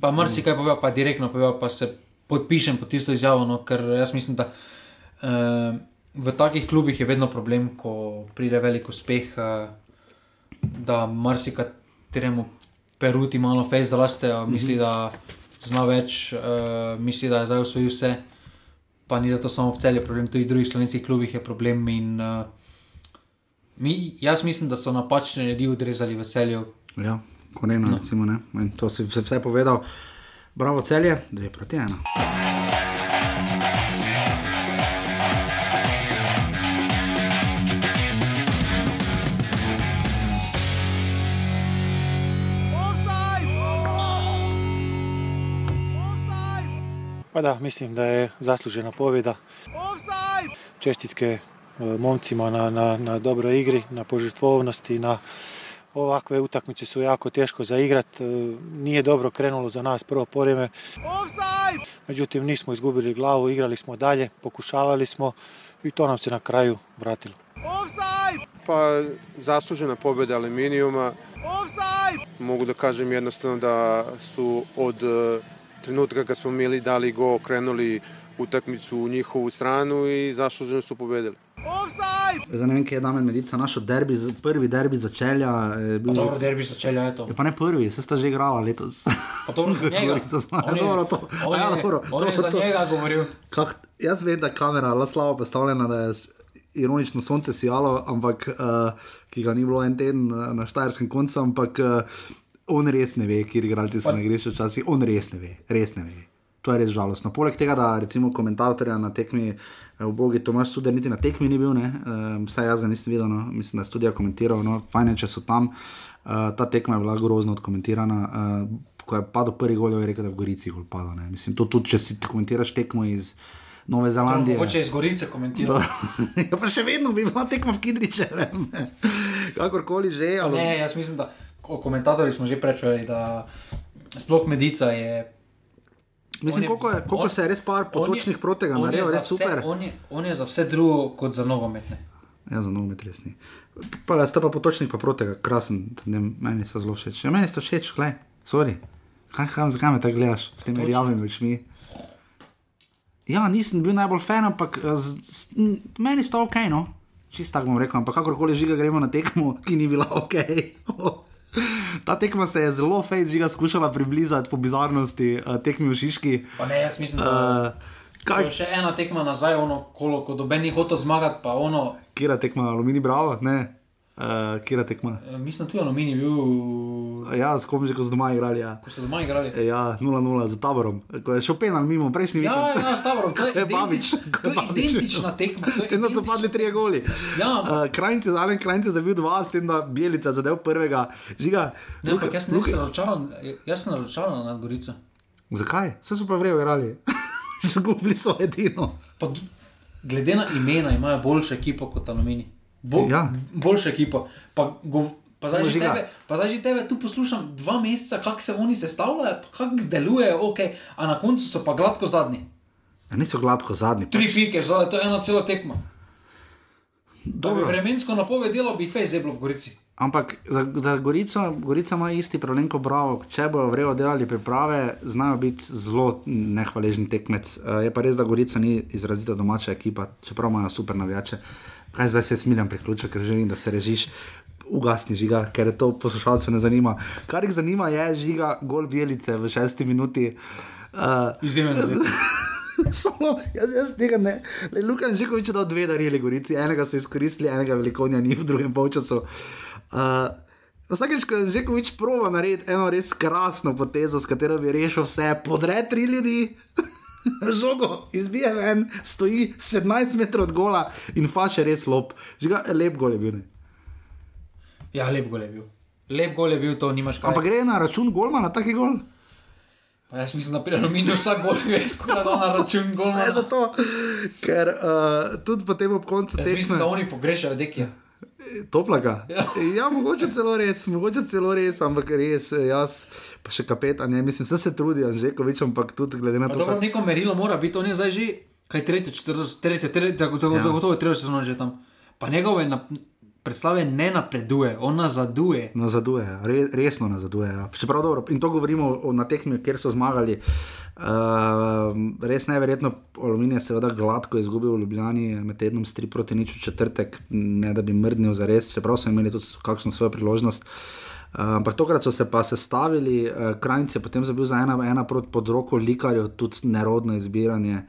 Pa marsikaj pove, pa direktno pove, pa se podpišem pod tisto izjavo, no, ker jaz mislim, da uh, v takih klubih je vedno problem, ko pride velik uspeh, uh, da marsikateremu peruti malo fejs, da laste, uh, misli, da zna več, uh, misli, da je zdaj usvojil vse. Pa ni zato samo v celju problem, tudi v drugih slovenskih klubih je problem. In, uh, mi, jaz mislim, da so napačne ljudi odrezali v celju. Ja, Korena, no. recimo, ne. In to si vse, vse povedal. Bravo, celje, dve proti ena. Pa da, mislim da je zaslužena pobjeda. Čestitke e, momcima na, na, na dobroj igri, na požrtvovnosti, na ovakve utakmice su jako teško za igrat. E, Nije dobro krenulo za nas prvo poreme. Međutim, nismo izgubili glavu, igrali smo dalje, pokušavali smo i to nam se na kraju vratilo. Pa zaslužena pobjeda Aluminijuma. Mogu da kažem jednostavno da su od e, trenutka kad smo mi dali go krenuli utakmicu u njihovu stranu i zasluženo su pobedili. Zdaj ne vem, kje je Damien Medica našel derbi, prvi derbi začelja. Je bil Pa dobro, derbi začela je to. Je pa ne prvi, se sta že igrala letos. Pa dobro za njega. [LAUGHS] Gorica zna- On je- dobro, to- on ja, je- dobro, on je dobro, za to. njega govoril. Kak, jaz vem, da je kamera zelo slabo postavljena, da je ironično sonce sijalo, ampak uh, ki ga ni bilo en teden uh, na Štajerskem koncu, ampak uh, on res ne ve, kje igralci so na igrišču včasih, on res ne ve, res ne ve. To je res žalostno. Poleg tega, da recimo komentatorja na tekmi, eh, v Bogi Tomaš Suder niti na tekmi ni bil, ne, uh, vsaj jaz ga nisem videl, no, mislim, da je studija komentiral, no, fajn je, če so tam. Uh, ta tekma je bila grozno odkomentirana. Uh, ko je padel prvi gol, je rekel, da je v Gorici gol padal. ne. Mislim, to tudi, če si komentiraš tekmo iz Nove Zelandije. Mogoče iz Gorice komentirati. [LAUGHS] ja, pa še vedno bi bila tekma v Kidričevem. [LAUGHS] Kakorkoli že. Ali... Ne, jaz mislim, da o komentatorjih smo že prečuli, da sploh medica je. Mislim, je- koliko, je, koliko on- se je res par potočnih protega naredil, za res vse- super. On je, on je za vse drugo kot za nogometne. Ja, za nogomet res ni. Pa sta pa potočnik pa protega, krasen, ne, meni sta zelo všeč. Ja, meni sta všeč, gledaj, sorry. Kaj, kaj, zakaj me tako gledaš s temi rjavimi očmi? Ja, nisem bil najbolj fan, ampak eh, z, z, m, meni sta ok, no. Čisto tako bom rekel, ampak kakorkoli žiga gremo na tekmo, ki ni bila ok. [LAUGHS] Ta tekma se je zelo fejs žiga skušala približati po bizarnosti uh, tekmi v Šiški. Pa ne, jaz mislim, da. Uh, Kaj? kaj, Še ena tekma nazaj, ono kolo, ko doben ni hotel zmagati, pa ono, kira tekma, Alumini Bravo, ne, uh, kira tekma. eh, mislim, tudi Alumini bil, Ja, s kom že, ko so doma igrali. Ja. ko so doma igrali. Ja, 0-0 za taborom, ko je šel penal mimo prejšnji Ja, vikend. ja, je, [LAUGHS] je Babič, identič, ko to je je Babič identična tekma. je [LAUGHS] Vedno so padli tri goli. Ja, uh, krajnci, zadnji krajnci zabil dva, s tem, da Bielica zadev prvega. Žiga, Ne, ampak jaz ne sem razočaran, jaz sem razočaran nad Gorico. Zakaj? Vse so pa vrejo igrali. [LAUGHS] Zgubili so edino. Pa, glede na imena imajo boljšo ekipo kot Alumini. Bo, Ja. Boljšo ekipo. Pa, go, pa, zdaj tebe, pa zdaj že tebe tu poslušam dva meseca, kako se oni sestavljajo, kako delujejo, ok, a na koncu so pa gladko zadnji. Ja, niso gladko zadnji. Tri pike, zdaj to je ena cela tekma. Da bi Dobro. vremensko napovedalo, bi fej zeblo v Gorici. Ampak za, za Gorico, Gorica ima isti problem kot Bravo. Če bojo vrejo delali priprave, znajo biti zelo nehvaležen tekmec. Uh, je pa res, da Gorica ni izrazito domača ekipa, čeprav imajo super navijače. Kaj zdaj se smiljam priključek, ker želim, da se režiš. Ugasni žiga, ker to poslušalce ne zanima. Kar jih zanima, je žiga gol Bielice v šesti minuti. Uh, Izjemen izlet. [LAUGHS] Samo, jaz, jaz tega ne. Le, Luka Žikovič je dal dve darili Gorici, enega so izkoristili, enega velikonja ni v drugem polčasu. Uh, Vsakeč, ko je Žikovič prova narediti eno res krasno potezo, s katero bi rešil vse, podre tri ljudi. [LAUGHS] [LAUGHS] žogo izbije ven, stoji 17 metrov od gola in faš je res lop. Žiga, lep gol je bil. Ne? Ja, lep gol je bil. Lep gol je bil, to nimaš kaj. Ampak gre na račun golma na taki gol. Pa jaz mislim, da pri aluminiju vsak gol gre skoraj na [LAUGHS] račun golma. Ne zato, ker uh, tudi potem ob koncu Jaz tekme. mislim, da oni pogrešajo dekija. Toplaga. Ja, mogoče celo res, mogoče celo res, ampak res eh, jaz, pa še kapetan, ne, mislim, vse se trudijo, že kovič, ampak tudi glede na to. dobro, neko merilo mora biti, on je zdaj že, kaj tretje, četrto, tretje, tretje, tako zagotovo, Ja. zagotovo je treba sezono že tam. Pa njegove na, predstave ne napreduje, on nazaduje. Nazaduje, re, resno nazaduje. Ja. Čeprav dobro, in to govorimo o, na tekmi, kjer so zmagali. Uh, res neverjetno, Aluminij je seveda gladko izgubil v Ljubljani med tednom s 3 proti nič v četrtek, ne da bi mrdnil za res, čeprav so imeli tudi kakšno svojo priložnost. Uh, ampak tokrat so se pa sestavili, uh, krajnc je potem zabil za ena, ena proti pod roko likarju, tudi nerodno izbiranje,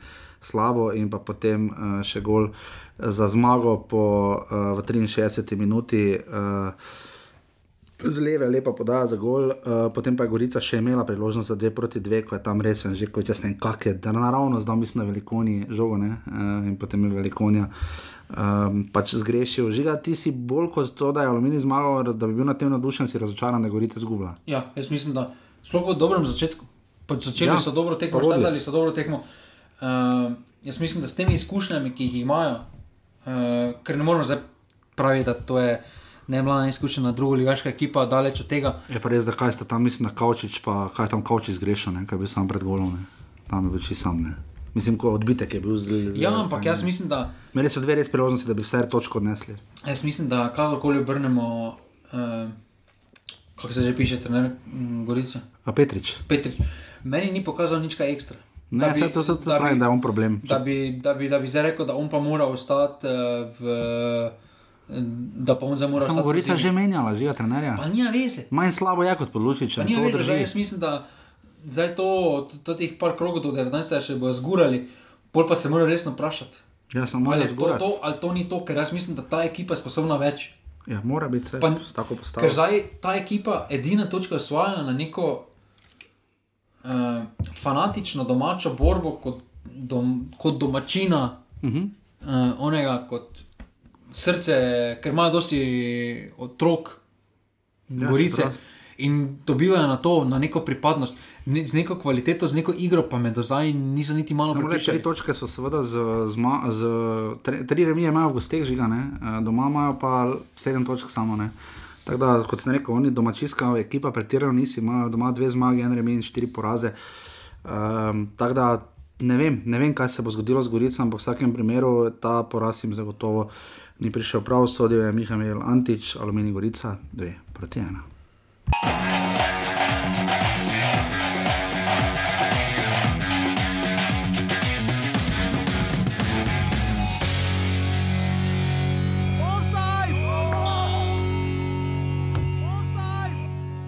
slabo in pa potem uh, še gol za zmago po, uh, v 63 minuti. Uh, z leve, lepa podaja za gol, uh, potem pa je Gorica še imela priložnost za dve proti dve, ko je tam res že kot jaz ne vem, kak je, da naravno zdaj mislim na velikoni žogo ne? Uh, in potem je velikonja. Um, pač zgrešil. Žiga, ti si bolj kot to, da je Aluminij zmagal, da bi bil na tem navdušen, si razočaran, da je Gorica zgubila. Ja, jaz mislim, da sploh po dobrem začetku, pač začeli Ja, so dobro tekmo, štadali so dobro tekmo. Uh, jaz mislim, da s temi izkušnjami, ki jih imajo, uh, ker ne moramo zdaj praviti, da to je ne mlada izkušena druga ligaška ekipa, daleč od tega. Je pa res, da kaj sta tam, mislim, na Kaučič, pa kaj tam Kaučič zgrešil, ne? kaj bil sam pred golom, ne? tam je bil čisto sam. Ne? Mislim, ko odbitek je bil zelo zelo. Ja, ampak jaz mislim, da, Imeli so dve res priložnosti, da bi vse točko odnesli. jaz mislim, da kakorkoli obrnemo, uh, kako se že piše, trener mm, Gorica. A Petrič. Petrič. Meni ni pokazal nič ekstra. Ne, Da bi- saj to se da bi- pravi, da je on problem. Da bi, da, bi, da bi zdaj rekel, da on pa mora ostati uh, v. Da pa on zdaj mora Samo. Gorica pozimi. že menjala, žiga trenerja. Pa nima veze. Manj slabo je kot to nima veze, jaz mislim, da zdaj to, to teh par krogov do 19. še bojo zgurali, pol pa se mora resno vprašati. Ja, samo Ali je to, to, ali to ni to, ker jaz mislim, da ta ekipa je sposobna več. Ja, mora biti vse Pa- tako Ker postavljeno. zdaj ta ekipa edina točka osvaja na neko fanatično domačo borbo kot, dom, kot domačina, Uh -huh. uh, onega kot srce, ker imajo dosti otrok, Ja, gorice. prav. In dobivajo na to, na neko pripadnost, ne, z neko kvaliteto, z neko igro, pa me do zdaj niso niti malo reči, tri točke so seveda z, z, z tri, tri remije imajo v gosteh žiga, ne? Eh, doma imajo pa sedem točk samo. Ne? Tako da, kot sem rekel, oni domačijska ekipa pretirano nisi, imajo doma dve zmage, en remi in štiri poraze. Um, tako da ne vem, ne vem, kaj se bo zgodilo z Gorico, ampak v vsakem primeru ta poraz jim zagotovo ni prišel prav, sodil je Mihael Antič, Aluminij Gorica, dve proti ena.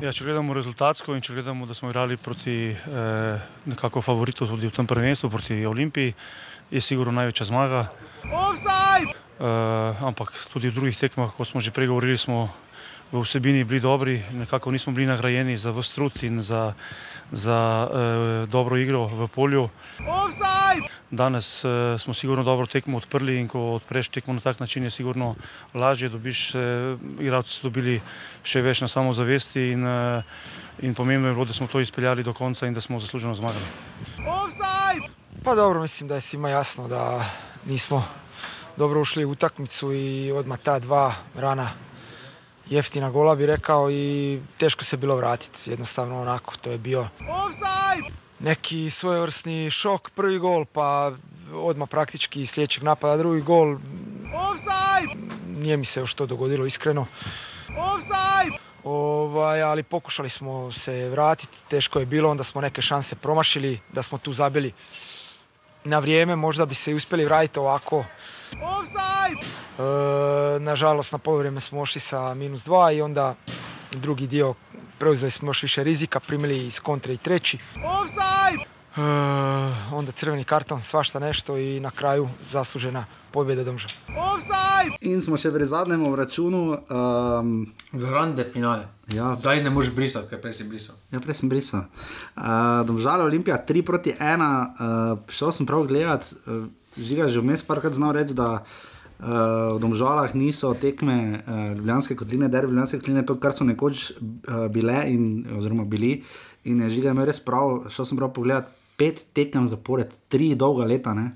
Ja, če gledamo rezultatsko in če gledamo, da smo igrali proti eh, nekako favoritu tudi v tem prvenstvu, proti Olimpiji, je sigurno največja zmaga. Eh, ampak tudi v drugih tekmah, kot smo že prej govorili, smo v vsebini bili dobri, nekako nismo bili nagrajeni za vse trud in za, za eh, dobro igro v polju. Danes eh, smo sigurno dobro tekmo odprli in ko odpreš tekmo na tak način, je sigurno lažje, dobiš, eh, igralci so dobili še več na samozavesti in, eh, in pomembno je bilo, da smo to izpeljali do konca in da smo zasluženo zmagali. Pa dobro, mislim da je svima jasno da nismo dobro ušli u utakmicu i odmah ta dva rana jeftina gola bi rekao i teško se bilo vratiti. Jednostavno onako, to je bio neki svojevrsni šok, prvi gol pa odmah praktički sljedećeg napada drugi gol. Nije mi se još to dogodilo iskreno. Ovaj, ali pokušali smo se vratiti, teško je bilo, onda smo neke šanse promašili, da smo tu zabili na vrijeme, možda bi se i uspjeli vratiti ovako. E, nažalost, na polovrijeme smo ošli sa minus dva i onda drugi dio preuzeli smo još više rizika, primili iz kontre i treći. E, uh, onda crveni karton, svašta nešto i na kraju zaslužena pobjeda Domža. In smo še pri zadnjem računu. Um, Grande finale. Ja. Zdaj ne moreš brisati, ker prej si brisal. Ja, prej sem brisal. Uh, Domžale Olimpija 3 proti 1, uh, šel sem prav gledat, uh, žiga že vmes parkrat znal reči, da uh, v Domžalah niso tekme uh, Ljubljanske kotline, derbi Ljubljanske kotline, to, kar so nekoč uh, bile in, oziroma bili. In je žiga imel res prav, šel sem prav pogledat, pet tekem zapored, tri dolga leta. Ne?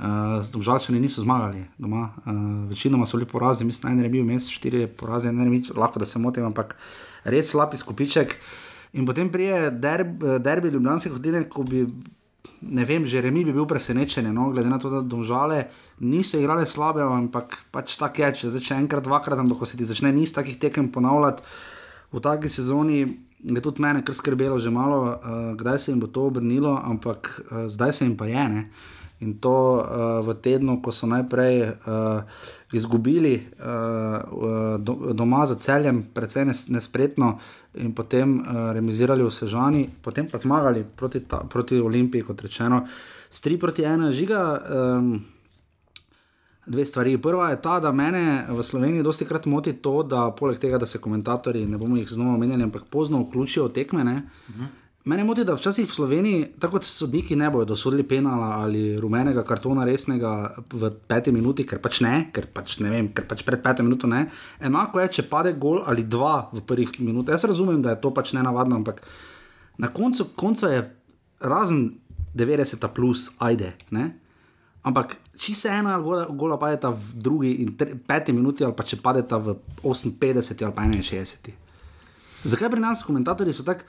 Uh, Domžalčani niso zmagali doma, uh, večinoma so bili porazi, mislim, da je bil mes, štiri poraze, ne vem, lahko da se motim, ampak res slab izkupiček. In potem prije derb, derbi Ljubljanske hodine, ko bi, ne vem, že remi bi bil presenečen, no, glede na to, da domžale niso igrale slabe, ampak pač tako je, če začne enkrat, dvakrat, ampak ko se ti začne niz takih tekem ponavljati v taki sezoni. Je tudi mene kar skrbelo že malo, uh, kdaj se jim bo to obrnilo, ampak uh, zdaj se jim pa je. Ne? In to uh, v tednu, ko so najprej uh, izgubili uh, do, doma za celjem, precej nespretno, in potem uh, remisirali v Sežani, potem pa zmagali proti, ta, proti Olimpiji, kot rečeno, s 3 proti 1 žiga. Um, Dve stvari. Prva je ta, da mene v Sloveniji dosti krat moti to, da poleg tega, da se komentatorji, ne bomo jih znova omenjali, ampak pozno vključijo tekme. Uh -huh. Mene moti, da včasih v Sloveniji, tako kot sodniki, ne bodo dosodili penala ali rumenega kartona resnega v peti minuti, ker pač ne, ker pač ne vem, ker pač pred peto minuto ne. Enako je, če pade gol ali dva v prvih minutah. Jaz razumem, da je to pač ne navadno, ampak na koncu, koncu je razen 90 plus, ajde. Ne? Ampak če se ena gola, gola padeta v drugi in tre, peti minuti, ali pa če padeta v 58 ali pa 61. Zakaj pri nas komentatorji so tako,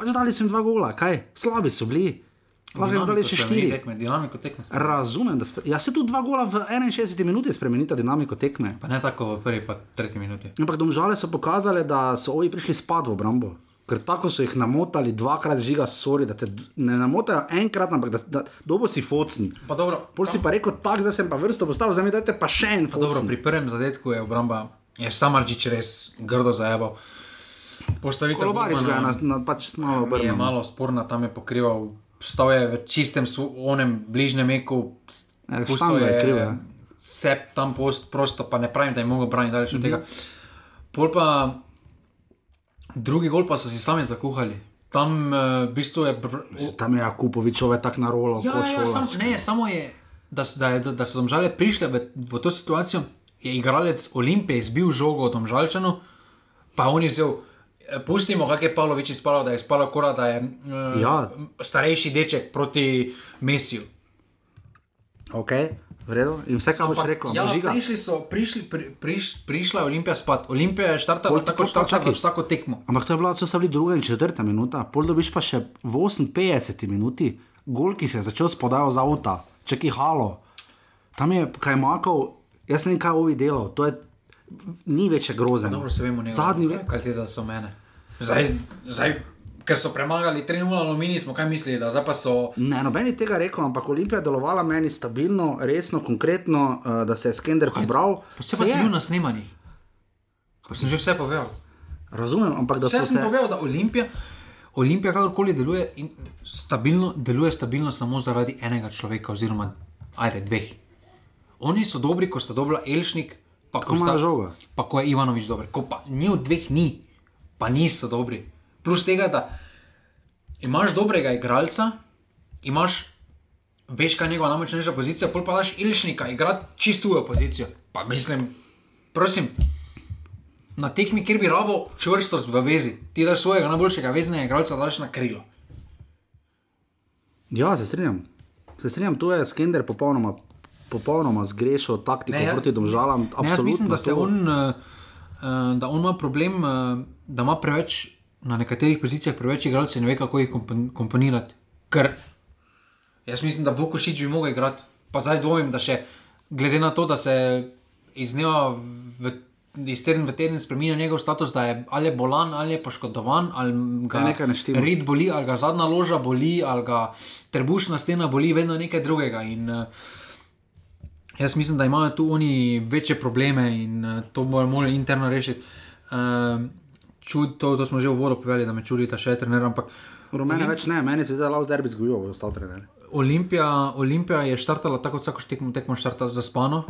pač dali sem dva gola, kaj, slabi so bili. Lahko bi dali še štiri. Tekme, dinamiko tekme. Razumem, da se ja, tu dva gola v 61 minuti spremenita dinamiko tekme. Pa ne tako v prvi, pa tretji minuti. Ampak domžale so pokazali, da so ovi prišli spad v obrambo. Ker tako so jih namotali dvakrat, žiga, sorry, da te ne namotajo enkrat, ampak da, da dobo si focni. Pol si pa rekel, tako zdaj sem pa vrsto postavil, zdaj mi dajte pa še en focni. Dobro, pri prvem zadetku je obramba, je Samarčič res grdo zajebal. Postavitev Kolobarič je na, na pač malo obrnil. Je malo sporna, tam je pokrival, stal je v čistem, onem bližnjem meku. Ja, je kriv. Ja. Se tam post, prosto, pa ne pravim, da je mogel braniti daleč od mm -hmm. tega. Pol pa Drugi gol pa so si sami zakuhali. Tam, uh, v bistvu je, tam je Kupovič tako na rolo. Ja, ja, sam, ne, samo je, da, da, je, da so domžale prišle v, v to situacijo. Je igralec Olimpije izbil žogo od Domžalčanu, pa on je vzel. Pustimo, kako je Pavlović izpal, da je izpal, da je uh, ja. starejši deček proti Mesiju. Okay. Vredo. In vse, kar boš rekel, ja, prišli so, prišli, pri, priš, prišla je Olimpija spat. Olimpija je štartala tako, kot čakaj vsako tekmo. Ampak to je bilo, če so bili druga in četrta minuta, pol dobiš pa še v 58 minuti, gol, ki se je začel spodajati za avta, če ki halo. Tam je kaj makal, jaz ne vem, kaj ovi delal, to je ni več grozno. Dobro se vemo, zadnji ve. Kaj ti da so mene? Zdaj, zdaj ker so premagali 3-0 aluminij, smo kaj mislili, da zdaj pa so. Ne, nobeni tega rekel, ampak Olimpija je delovala meni stabilno, resno, konkretno, uh, da se je Skender pobral. Vse pa si bil na snemanjih. Pa sem že vse povedal. Razumem, ampak da vse so. Vse sem se... povedal, da Olimpija. Olimpija, kakorkoli deluje, stabilno, deluje stabilno samo zaradi enega človeka, oziroma ajde, dveh. Oni so dobri, ko sta dobra Elšnik, pa ko, sta, pa ko je Ivanovič dober. Ko pa ni od dveh, ni, pa niso dobri. Plus tega, da imaš dobrega igralca, imaš, veš, kaj je njegova najmočnejša pozicija, pol pa daš ilšnika, igrati čisto pozicijo. Pa mislim, prosim, na tekmi, kjer bi rabo čvrstost v vezi, ti daš svojega najboljšega veznega igralca, daš na krilo. Ja, se strinjam. Se strinjam, tu je Skender popolnoma, popolnoma zgrešil taktiko ne, ja, proti domžalam. Ne, jaz mislim, da, on, uh, da on ima problem, uh, da ima preveč na nekaterih pozicijah preveč igralcev in ne ve, kako jih komponirati. Ker jaz mislim, da Vukošič bi mogel igrati, pa zdaj dvomim, da še glede na to, da se iz dneva v, iz teden v teden spremenja njegov status, da je ali bolan, ali je poškodovan, ali ga rit boli, ali ga zadnja loža boli, ali ga trebušna stena boli, vedno nekaj drugega. In, uh, Jaz mislim, da imajo tu oni večje probleme in uh, to moramo interno rešiti. Uh, čudi, to, to smo že v vodo povedali, da me čudi ta še trener. Ampak Rumene več ne, meni se zdaj lahko derbi zgubijo, bo ostal trener. Olimpija, Olimpija je štartala tako, kot vsako tekmo, tekmo štarta za spano.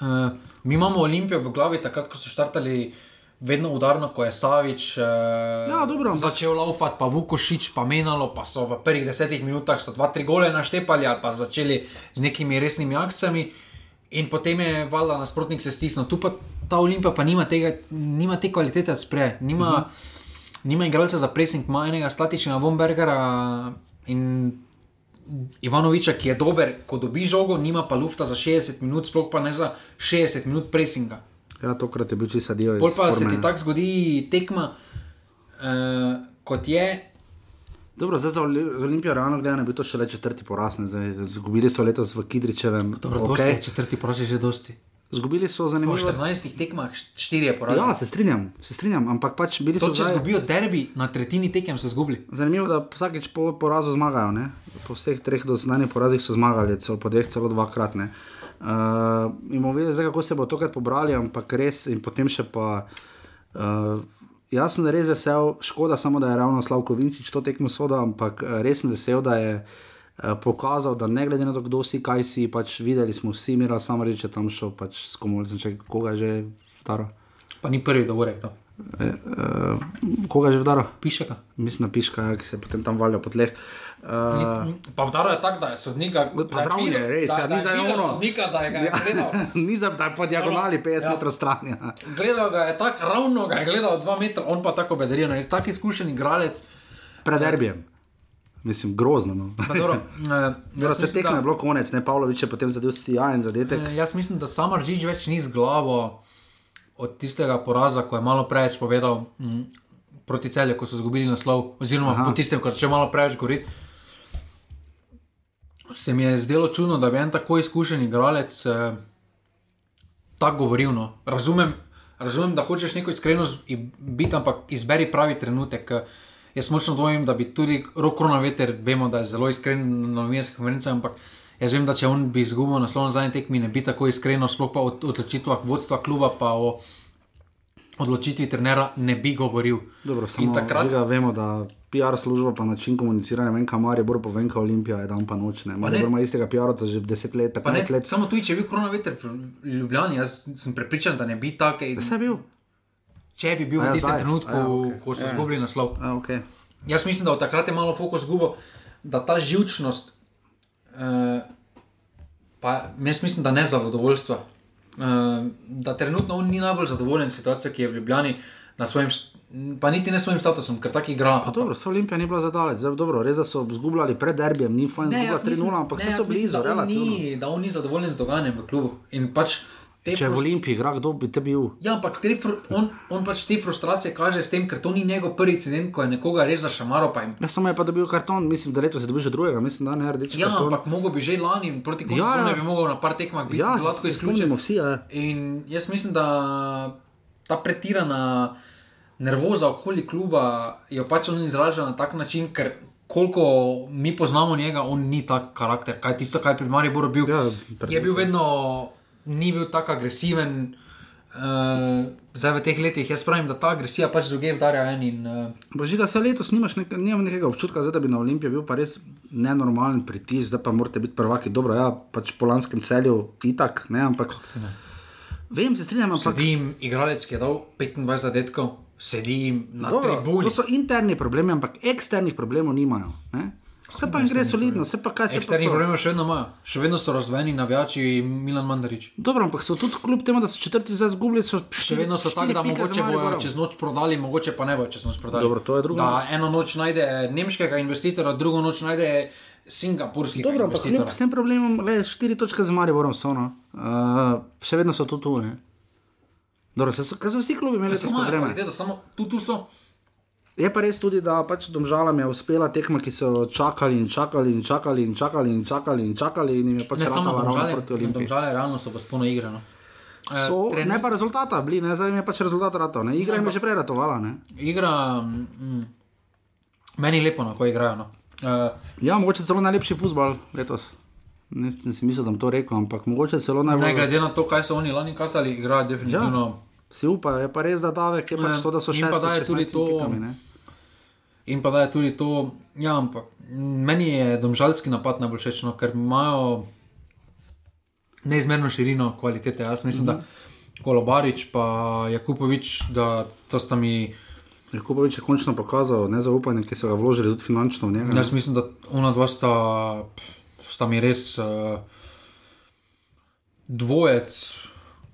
Uh, mi imamo Olimpijo v glavi, takrat, ko so štartali. Vedno udarno, ko je Savič uh, ja, dobro, začel laufati, pa Vukošič, pa menalo, pa so v prvih desetih minutah so dva, tri gole naštepali ali pa začeli z nekimi resnimi akcijami. In potem je valjda nasprotnik se stisnil. Tu pa ta Olimpija pa nima, tega, nima te kvalitete sprej, nima, uh Mhm. -huh. nima igralca za pressing, ima enega statičnega Bombergera in Ivanoviča, ki je dober, ko dobi žogo, nima pa lufta za 60 minut, sploh pa ne za 60 minut pressinga. Ja, tokrat je bil čisto dio. Pol pa se ti tako zgodi tekma, uh, kot je. Dobro, zdaj za, Oli- za Olimpijo realno gledano je bil to šele četrti poraz. Zgubili so letos v Kidričevem. Dobro, okej. okay. četrti poraz je že dosti. Zgubili so Po zanimivo. 14 tekmah 4 je poraz. Ja, se strinjam, se strinjam, ampak pač bili To, so če zdaj. zgubijo derbi, na tretjini tekem so zgubili. Zanimivo, da vsakeč po porazu zmagajo. Ne? Po vseh treh dosedanjih porazih so zmagali, celo po dveh, celo dvakrat. Ne? Uh, in bomo videli, zdaj, kako se bo tokrat pobrali, ampak res in potem še pa. Uh, jaz sem res vesel, škoda samo, da je ravno Slavko Vinčič to tekmo soda, ampak eh, res sem vesel, da je uh, pokazal, da ne glede na to, kdo si, kaj si, pač videli smo vsi, Mira samo reče tam šel, pač s komu, če koga že staro. Pa ni prvi, da bo rekel. E, uh, koga že vdaro? Pišeka. Mislim, na piška, ja, ki se potem tam valja po tleh. Uh, Pa vdaro je tako, da je sodnika. Pa zraven je, res, ja, ni za ono. Sodnika, da je ga Ja. gledal. [LAUGHS] ni za da je po diagonali 50 Ja. metrov stran. Ja. Gledal ga je tako ravno, ga je gledal 2 metra, on pa tako bedarijo. Je tak izkušen igralec. Pred derbijem. Mislim, grozno. No. [LAUGHS] Eh, jaz se mislim, tekme da- je bilo konec, ne Pavlović je potem zadev sijajen zadetek. Eh, Jaz mislim, da Samar Žiž več ni z glavo od tistega poraza, ko je malo preveč povedal mm, proti celju, ko so izgubili naslov, oziroma Aha. po tistem, ko če malo preveč govoriti. Se mi je zdelo čudno, da bi en tako izkušen igralec eh, tako govoril. No. Razumem, razumem, da hočeš neko iskrenost biti, ampak izberi pravi trenutek. eh. Jaz močno dvomim, da bi tudi roko na veter, vemo, da je zelo iskren na novinarskih konferencah, ampak jaz vem, da če on bi izgubil naslov na zadnji tekmi, ne bi tako iskreno, sploh pa o odločitvah vodstva kluba, pa o odločitvi trenera ne bi govoril. Dobro, samo In takrat, takrat... vemo, da PR služba pa način komuniciranja, vem, kam je bolj povenka Olimpija, je dan pa noč. Ne, Pa ne- ima istega PR-ca že 10 let, pa ne, 15 let. samo tu, če je bil koronaveter v Ljubljani, jaz sem prepričan, da ne bi tako. Vse bil. Če bi bil ja, v tistem zdaj? trenutku, ja, okej. ko so Ja. izgubili naslov. A, okay. Jaz mislim, da od takrat je malo fokus zgubo, da ta živčnost, eh, pa jaz mislim, da ne zadovoljstva. Eh, da trenutno on ni najbolj zadovoljen s situacijo, ki je v Ljubljani, svojim, pa niti ne s svojim statusom, ker tako igra. Pa dobro, so Olimpija ni bila zadaleč, zdaj dobro, res da so zgubljali pred derbijem, ni fajn jaz mislim, 3-0, ampak ne, so blizu, da on, ni, da on ni zadovoljen z dogajanjem v klubu. In pač te Če v frus- Olimpiji igra, kdo bi te bil? Ja, ampak fru, on, on pač te frustracije kaže s tem, ker to ni njegov prvi incident, ko je nekoga res zašamaro. Jim Ja, samo je pa dobil karton, mislim, da letos je dobil že drugega, mislim, da ne rdeči Ja, karton. ampak mogo bi že lani proti koncu Ja, ja, bi mogel na par tekmah biti Ja, gladko izključen. vsi, ja. In jaz mislim, da ta pretirana nervoza okoli kluba jo pač on izraža na tak način, ker koliko mi poznamo njega, on ni tak karakter. Kaj tisto, kar je pri Mariboru bil, Ja, je bil vedno, ni bil tako agresiven. Uh, zdaj v teh letih jaz pravim, da ta agresija pač druge vdarja en in uh, Božiga, se letos nimaš nek, nimam nekega občutka, zdaj, da bi na Olimpiji bil pa res nenormalen pritisk, zdaj pa morate biti prvaki. Dobro, ja, pač po lanskem celju itak, ne, ampak. ne? Vem, se strinjam, ampak. sedim, igralec, ki je dal 25 zadetkov, sedim na Dobro, tribuni. to so interni problemi, ampak eksternih problemov nimajo. Ne? Vse pa jim gre solidno, vse pa kaj se pa Eksternih so. problemov še vedno imajo, še vedno so razdvojeni navijači Milan Mandarič. Dobro, ampak so tudi kljub temu, da so četrti zdaj zgubili, so Še vedno so tako, da mogoče bojo čez noč prodali, mogoče pa ne bojo čez noč prodali. Dobro, to je druga Da noč. eno noč najde nemškega investitorja, drugo noč najde singapurskega Dobro, ampak kljub s tem problemom, le štiri točke za Mariborom so, no. uh, še vedno so tu tu. Ne? Dobro, se, kaj so vsi klubi imeli Se te imajo probleme? samo tu, tu so. Je pa res tudi, da pač domžalam je uspela tekma, ki so čakali in čakali in čakali in čakali in čakali in čakali in jim je pač Ne samo domžale, proti Olimpiji. domžale realno so pa spolno igrano. So, trenut- ne pa rezultata, bili, ne, zdaj jim je pač rezultat ratov. ne. Igra Ne, jim je že prej ratovala. Ne. Igra, mm, meni je lepo, no, ko igrajo. No. Uh, Ja, mogoče celo najlepši futbol letos. Nisem si mislil, da bom to rekel, ampak mogoče celo ne najbolj. glede na to, kaj so oni lani kazali, igrajo definitivno. Ja. Si upajo, je pa res, da davek je pač Ja. to, da so In da je s tudi 16 to- pikami. In pa da je tudi to, ja, ampak meni je domžalski napad najbolj všeč, no, ker imajo neizmerno širino kvalitete. Jaz mislim, Mhm. da Kolobarič pa Jakupovič, da to sta mi. Jakubovič je končno pokazal nezaupanje, ki so ga vložili tudi finančno v njega. Jaz mislim, da ona dva sta, sta mi res uh, dvojec,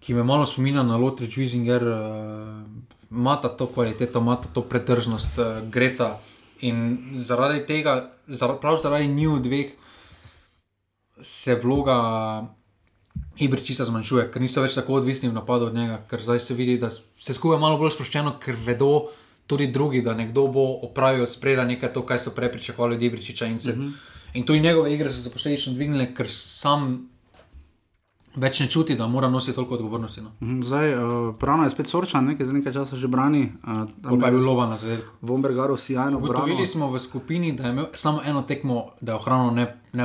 ki me malo spominja na Lotrič Wiesinger, uh, ima to kvaliteto, ima to pretržnost, uh, Greta. In zaradi tega, zar, prav zaradi njiju dveh, se vloga Ibričica zmanjšuje, ker niso več tako odvisni v napadu od njega, ker zdaj se vidi, da se skupaj malo bolj sproščeno, ker vedo tudi drugi, da nekdo bo opravil spreda nekaj to, kar so prej pričakovali od Ibričiča. In, se, Mhm. in tudi njegove igre so se posledično dvignile, ker sam več ne čuti, da mora nositi toliko odgovornosti. No. Mhm, Zdaj, uh, pravno je spet sorčan, nekaj za nekaj časa že brani. Uh, Pol pa je bil Loban na zadetku. Vombergaru sjajno brano. Ugotovili smo v skupini, da je imel samo eno tekmo, da je ohranil ne, ne,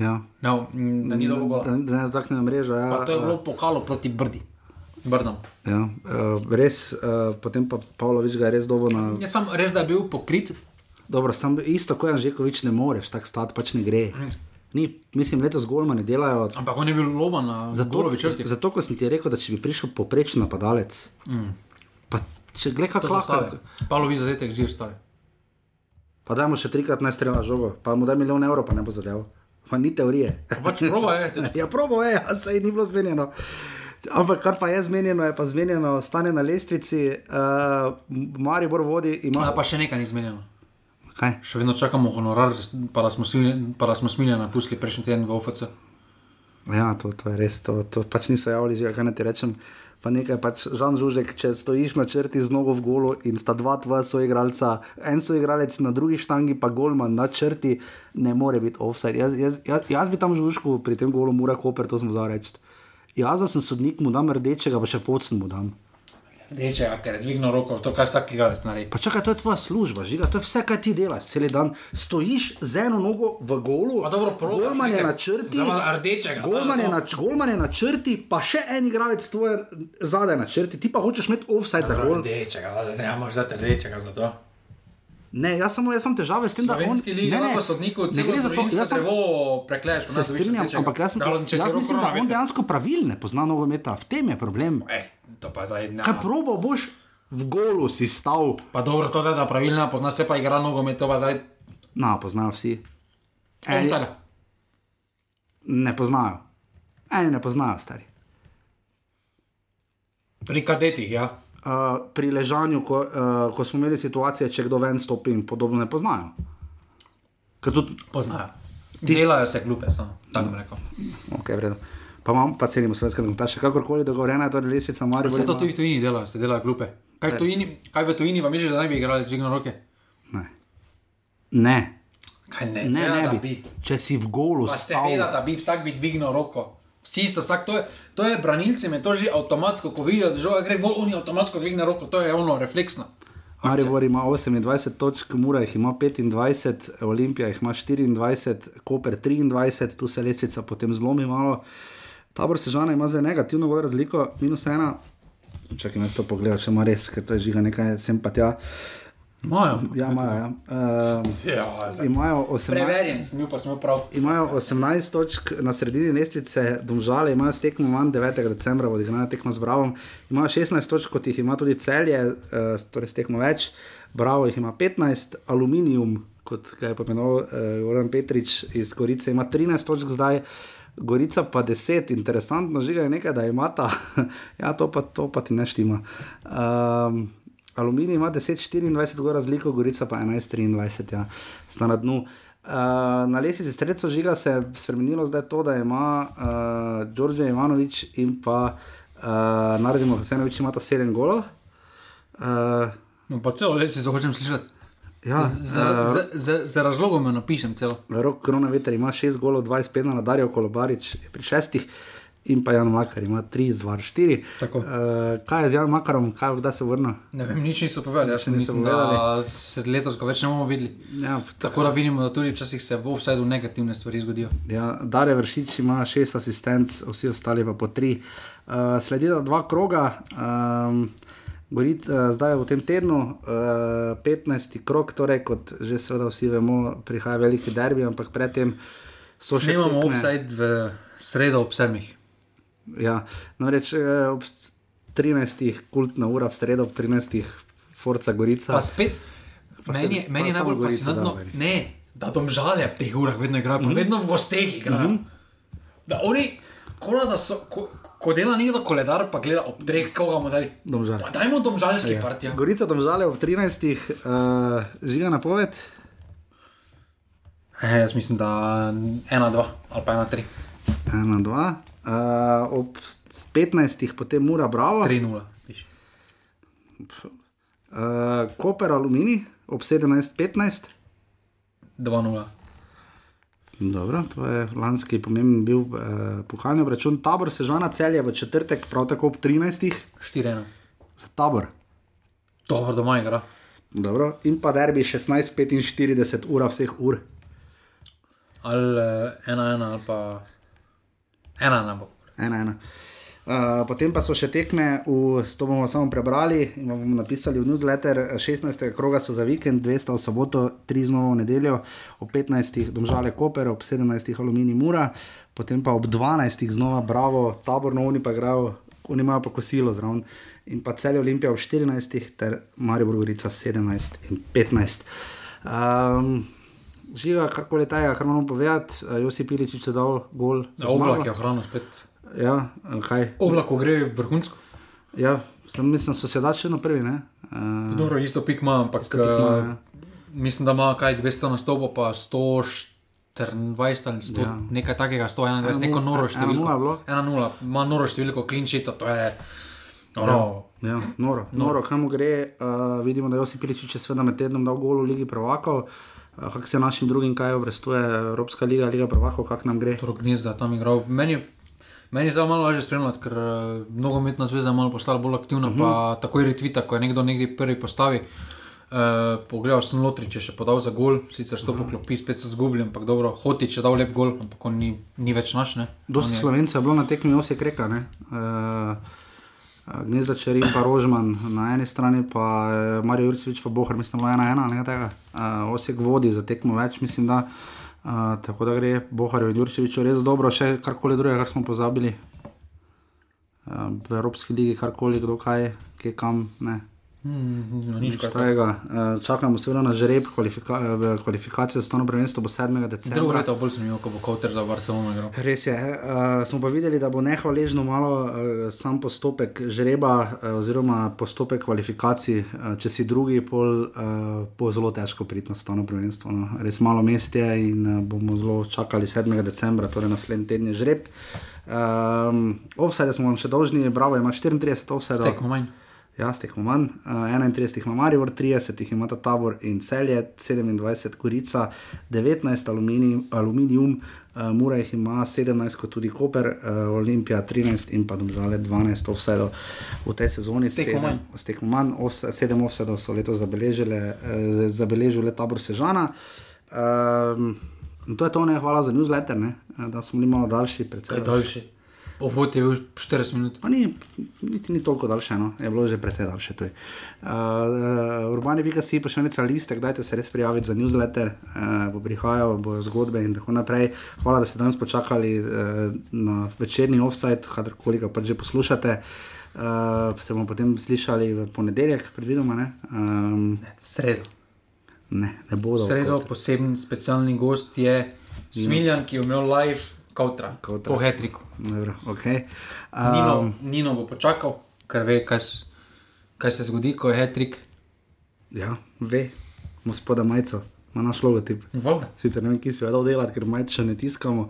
Ja. ne, da ni dolgo. Da, da ne dotakne mreža. Ja, Pa to je bilo pokalo proti Brdi. Ja, uh, res, uh, potem pa Pavlović ga je res dobro na. Jaz sem res, da je bil pokrit. Dobro, sam isto kot Anžekovič ne moreš, tako stati pač ne gre. Ni, mislim, letos golmani delajo. Ampak on je bil loban na Zato, golovi črti. zato, ko sem ti rekel, da če bi prišel poprečen napadalec, Mm. pa če gleda, kako so lahko. stave. Pavlović zadetek živ stavi. Pa dajmo še trikrat naj strela žogo, pa mu daj milijon evrov, pa ne bo zadev. Pa ni teorije. Pač proba je. te- [LAUGHS] ja, probo je, a se ni bilo zmenjeno. Ampak kar pa je zmenjeno, je pa zmenjeno stanje na lestvici. Uh, Maribor vodi, ima. Ja, pa še nekaj ni zmenjeno. Kaj? Še vedno čakamo honorar, pa da smo smilje- pa da smo smilja napustili prejšnji teden v OFC. Ja, to, to je res, to, to pač niso javili, že kaj naj ti rečem. Pa nekaj pač, Žan Žužek, če stojiš na črti z nogo v golu in sta dva tvoja soigralca, en soigralec na drugi štangi, pa golman na črti, ne more biti offside. Jaz, jaz, jaz, jaz bi tam Žužku pri tem golu mora koper, to smo zdaj reči. Jaz sem sodnik, mu dam rdečega, pa še focen mu dam. Reče, ker je dvignil roko, to kar vsak igralec naredi. Pa čakaj, to je tvoja služba, žiga, to je vse, kar ti delaš, cel dan. Stojiš z eno nogo v golu, Pa dobro, probaš golman je na črti, rdečega, golman je, da, na, golman je na črti, pa še en igralec tvoje zadaj na črti, ti pa hočeš imeti offside za gol. Rdečega, da ne imaš dati rdečega za to. Ne, jaz samo jaz sem težave s tem, da on Slovenski ne, ne, sodniku, ne gre za to, jaz sem- drevo prekleš. Se strinjam, ampak jaz, jaz, jaz mislim, da on dejansko pravil ne pozna nogometa, v tem je problem. Eh, zdaj ne. Kaj probo boš v golu si stal? Pa dobro, to je da pravilno, pozna se pa igra nogomet, to pa zdaj. Na, poznajo vsi. Eni- Offside. Ne poznajo. Eni ne poznajo, stari. Pri kadetih, ja. Uh, pri ležanju, ko, uh, ko smo imeli situacije, če kdo ven stopi in podobno, ne poznajo. Tudi Poznajo. Ti- Delajo se glupe, samo tako bom rekel. Okay, vredo. Pa imam pa cenimo slovenske nogometaše, kakorkoli dogovorjena je to lesvica, Marijo. Vse to tudi v tujini delajo, se delajo glupe. Kaj, tujini, kaj v tujini vam misliš, da ne bi igrali z dvigno roke? Ne, Kaj ne, ne, ne da bi. Če si v golu stal. seveda, da bi vsak bi dvignil roko. Vsi isto, vsak to je, to je branilcem, je to že avtomatsko, ko vidijo, da žoga gre, vol, oni avtomatsko dvigne roko, to je ono refleksno. Maribor ima 28 točk, Mura jih ima 25, Olimpija jih ima 24, Koper 23, tu se lestvica potem zlomi malo. Tabor Sežana ima zdaj negativno razliko, minus ena. Čakaj, naj to pogledam, če ima res, ker to je žiga nekaj sem pa tja. Imajo. Ja, imajo. Ja. Uh, Ja, zdaj. imajo 18. Preverjen, sem bil pa smo prav. Imajo 18 točk na sredini lestvice, domžale imajo s tekmo manj 9. decembra, odigrana tekma z Bravom. Imajo 16 točk, kot jih ima tudi celje, uh, torej s tekmo več. Bravo jih ima 15, Aluminium, kot ga je pomenoval uh, Goran Petrič iz Gorice, ima 13 točk zdaj. Gorica pa 10, interesantno, žiga je nekaj, da ima ta, [LAUGHS] ja, to pa, to pa ti ne štima. Um, Aluminij ima 10-24, gor razliko, Gorica pa 11-23, ja, sta na dnu. Uh, na lesici streco žiga se je spremenilo zdaj to, da ima uh, Đorđe Ivanovič in pa uh, Naradimo Hasenovič imata 7 golov. Uh, No, pa celo leto se hočem slišati. Ja, Z- z- eh, z- z- Z razlogom jo napišem celo. Rok Krona Veter ima 6 golov, 25 na Darijo Kolobarič je pri 6 in pa Jan Makar ima 3 zvar 4. Tako. Uh, kaj je z Janom Makarom, kaj kdaj se vrne? Ne vem, nič niso povedali, jaz Še mislim, da se letos ga več ne bomo videli. Ja, Tako da vidimo, da tudi včasih se v offsajdu negativne stvari zgodijo. Ja, Dare Vršič ima šest asistenc, vsi ostali pa po tri. Uh, Sledita dva kroga. Um, Goric, uh, zdaj v tem tednu, uh, 15. krok, torej kot že seveda vsi vemo, prihaja veliki derbi, ampak predtem so še. Snemamo offside v sredo ob sedmih. Ja, namreč eh, ob 13. kultna ura, v sredo ob 13. Forca Gorica. Pa spet, Pa meni, je- spet- meni je najbolj fascinantno, ne, da domžalje v teh urah vedno igrajo, Mhm. mm. vedno v gosteh igrajo. Mm -hmm. Da oni, kot da so, ko, ko dela nekdo koledar, pa gleda ob treh, koga mu dali. Domžale. Pa dajmo domžalski Ja. partija. Gorica domžale ob 13. Uh, žiga napoved. E, jaz mislim, da ena, dva ali pa ena, tri. 1, 2. Uh, ob 15. potem ura, bravo. 3-0. Uh, Koper Alumini ob 17.15. 2-0. Dobro, to je lanski pomemben bil uh, pokalni obračun. Tabor Sežana celje v četrtek, prav tako ob 13. 4-1. Za tabor. Dobro, doma igra. Dobro. In pa derbi 16.45 ura vseh ur. Ali eh, ena, ena ali pa ena, ena bo. Ena, ena. Uh, potem pa so še tekme, v, to bomo samo prebrali in vam bomo napisali v newsletter. 16. kroga so za vikend, 200 v soboto, 3 znova v nedeljo, ob 15. domžale Koper, ob 17. Alumini Mura, potem pa ob 12. znova Bravo, taborno oni pa igrajo, oni imajo pa kosilo zraven. In pa celje Olimpija ob 14. ter Marijo Brugorica 17 in 15. Um, Živa, karkoli tega, kar moramo povedati, uh, Josip Piličič je dal gol. za Ja, oblak je ohranil spet. Ja, kaj? Oblak gre vrhunsko. Ja, sem, mislim, so se dači na prvi. Ne? Uh, Dobro, isto pik ima, ampak pik ima, eh, ja. mislim, da ima kaj 200 nastopov, pa 124 ali 100, Ja. ja. nekaj takega, 121, Ena neko noro številko. nula je bilo? 1-0, ima noro številko klinčita, to je. Ja, No, ja, noro, noro, kam mu gre. Uh, vidimo, da je Josip Piličič je seveda med tednom dal gol v Ligi prvakov. Uh, kako se našim drugim kaj obrestuje Evropska liga, Liga prvakov, kako nam gre? Torok Gnezda tam igral. Meni, meni je zdaj malo lažje spremljati, ker uh, nogometna zveza je malo postala bolj aktivna, uh -huh. pa takoj retvita, ko je nekdo nekdaj prvi postavi. Uh, pogledal sem Lotrič, je še podal za gol, sicer sto poklopi, spet se zgubil, ampak dobro, Hotič je dal lep gol, ampak on ni, ni več naš. Ne? Dosti je- slovencev je bilo na tekmi Osek reka. Ne? Uh, Gnezda Čeri in pa Rožman na eni strani, pa Marijo Jurčevič, pa Bohr, mislim, da je ena ena, nekaj tega. Uh, Osek vodi za tekmo več, mislim, da. Uh, tako da gre Boharju Jurčeviču res dobro, še karkoli drugega, kar smo pozabili. Uh, v Evropski ligi, karkoli, kdo kaj, kje kam. Ne. Mm, nič takega. Uh, čakamo seveda na žreb, kvalifika v kvalifikacije za stano prvenstvo bo 7. decembra. Drugo leto bolj zanimivo, ko bo Kauter za Barcelono igral. Res je. Uh, smo pa videli, da bo nehvaležno malo uh, sam postopek žreba, uh, oziroma postopek kvalifikacij. Uh, če si drugi, pol uh, bo zelo težko priti na stano prvenstvo. No. Res malo mest je in uh, bomo zelo čakali 7. decembra, torej naslednji teden je žreb. Um, offside smo vam še dolžni, bravo, ima 34 offside. Tekmo manj. Ja, stekmo manj. Uh, 31 ima Marijo, 30 jih ima ta tabor in celje, 27 Gorica, 19 alumini, Aluminium, uh, Mura jih ima 17, kot tudi Koper, uh, Olimpija 13 in pa domžale 12 offsetov v tej sezoni. Stekmo manj. Stekmo manj, offset, 7 offsetov so letos zabeležili, uh, zabeležili tabor Sežana. Um, in to je to, ne, hvala za newsletter, ne, eh, da smo bili malo daljši. Predvsej Kaj daljši? Povod je bil 40 minut. Pa ni, niti ni toliko daljše, no. je bilo že precej daljše. Uh, uh, Urbani Vika si pa še nekaj listek, dajte se res prijaviti za newsletter, uh, bo prihajal, bojo zgodbe in tako naprej. Hvala, da ste danes počakali uh, na večerni offside, kadarkoli ga pač že poslušate. Uh, se bomo potem slišali v ponedeljek, predvidoma. Ne, um, v sredo. Ne, ne bodo. V sredo poseben specialni gost je Smiljan, ki je imel live kautra, Kautra. po Hetriku. Dobro, okay. Um, Nino, Nino bo počakal, ker ve, kaj, kaj se zgodi, ko je Hetrik. ja, ve, gospoda Majca. Ima naš logotip. Voda. Sicer ne vem, ki si vedel delati, ker majce še ne tiskamo.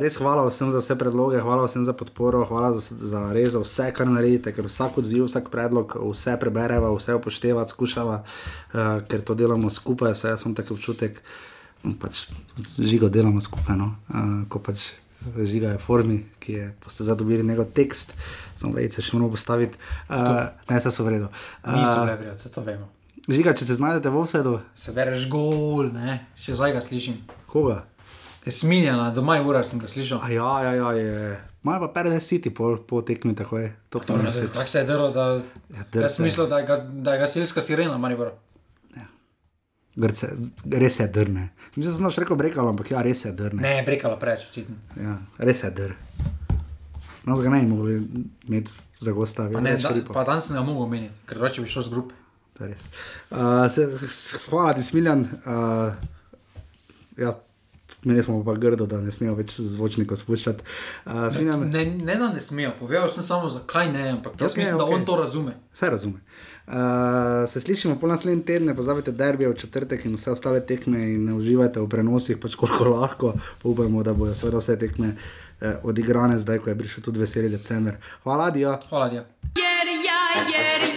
Res hvala vsem za vse predloge, hvala vsem za podporo, hvala za, za res za vse, kar naredite, ker vsak odziv, vsak predlog, vse prebereva, vse upošteva, skušava, uh, ker to delamo skupaj, vse jaz sem taki občutek, no, pač žigo delamo skupaj. No? Uh, ko pač žiga je formi, ki je, pa ste zdaj dobili njegov tekst, samo vejce še moramo postaviti. Uh, ne, vse so v redu. Niso bile vredne, to vemo. Žiga, če se znajdete v vsedu, Se bereš gol, ne, še zdaj ga slišim. koga? Smiljana, doma je ura, sem ga slišal. A ja, ja, ja, je. Maja pa Paradise City po, po tekmi, tako je. To pa ne Tako tak se je drlo, da Ja, jaz mislil, da je, ga, da je gasilska sirena, Maribor. Grce, res je drne. Mislim, da sem znaš rekel brekalo, ampak ja, res je drne. Ne, brekala preveč, očitno. Ja, res je drne. Nas ga ne bi mogli imeti za gosta. Pa, ne, da, pa danes sem ga mogel omeniti, ker drugače bi šel z grupe. Uh, se, hvala ti, Smiljan. Uh, ja, meni smo pa grdo, da ne smemo več zvočnikov spuščati. Uh, Smiljan, Ne, ne, da ne smejo, povedal sem samo, zakaj ne, ampak jaz Ok, mislim, da ok. on to razume. Vse razume. Uh, se slišimo po naslednjem tednu, ne pozabite derbije v četrtek in vse ostale tekme in ne uživajte v prenosih, pač koliko [LAUGHS] lahko. Upamo, da bodo seveda vse tekme eh, odigrane zdaj, ko je prišel tudi veseli december. Hvala, Dio. Hvala, Dio. Jer ja, jer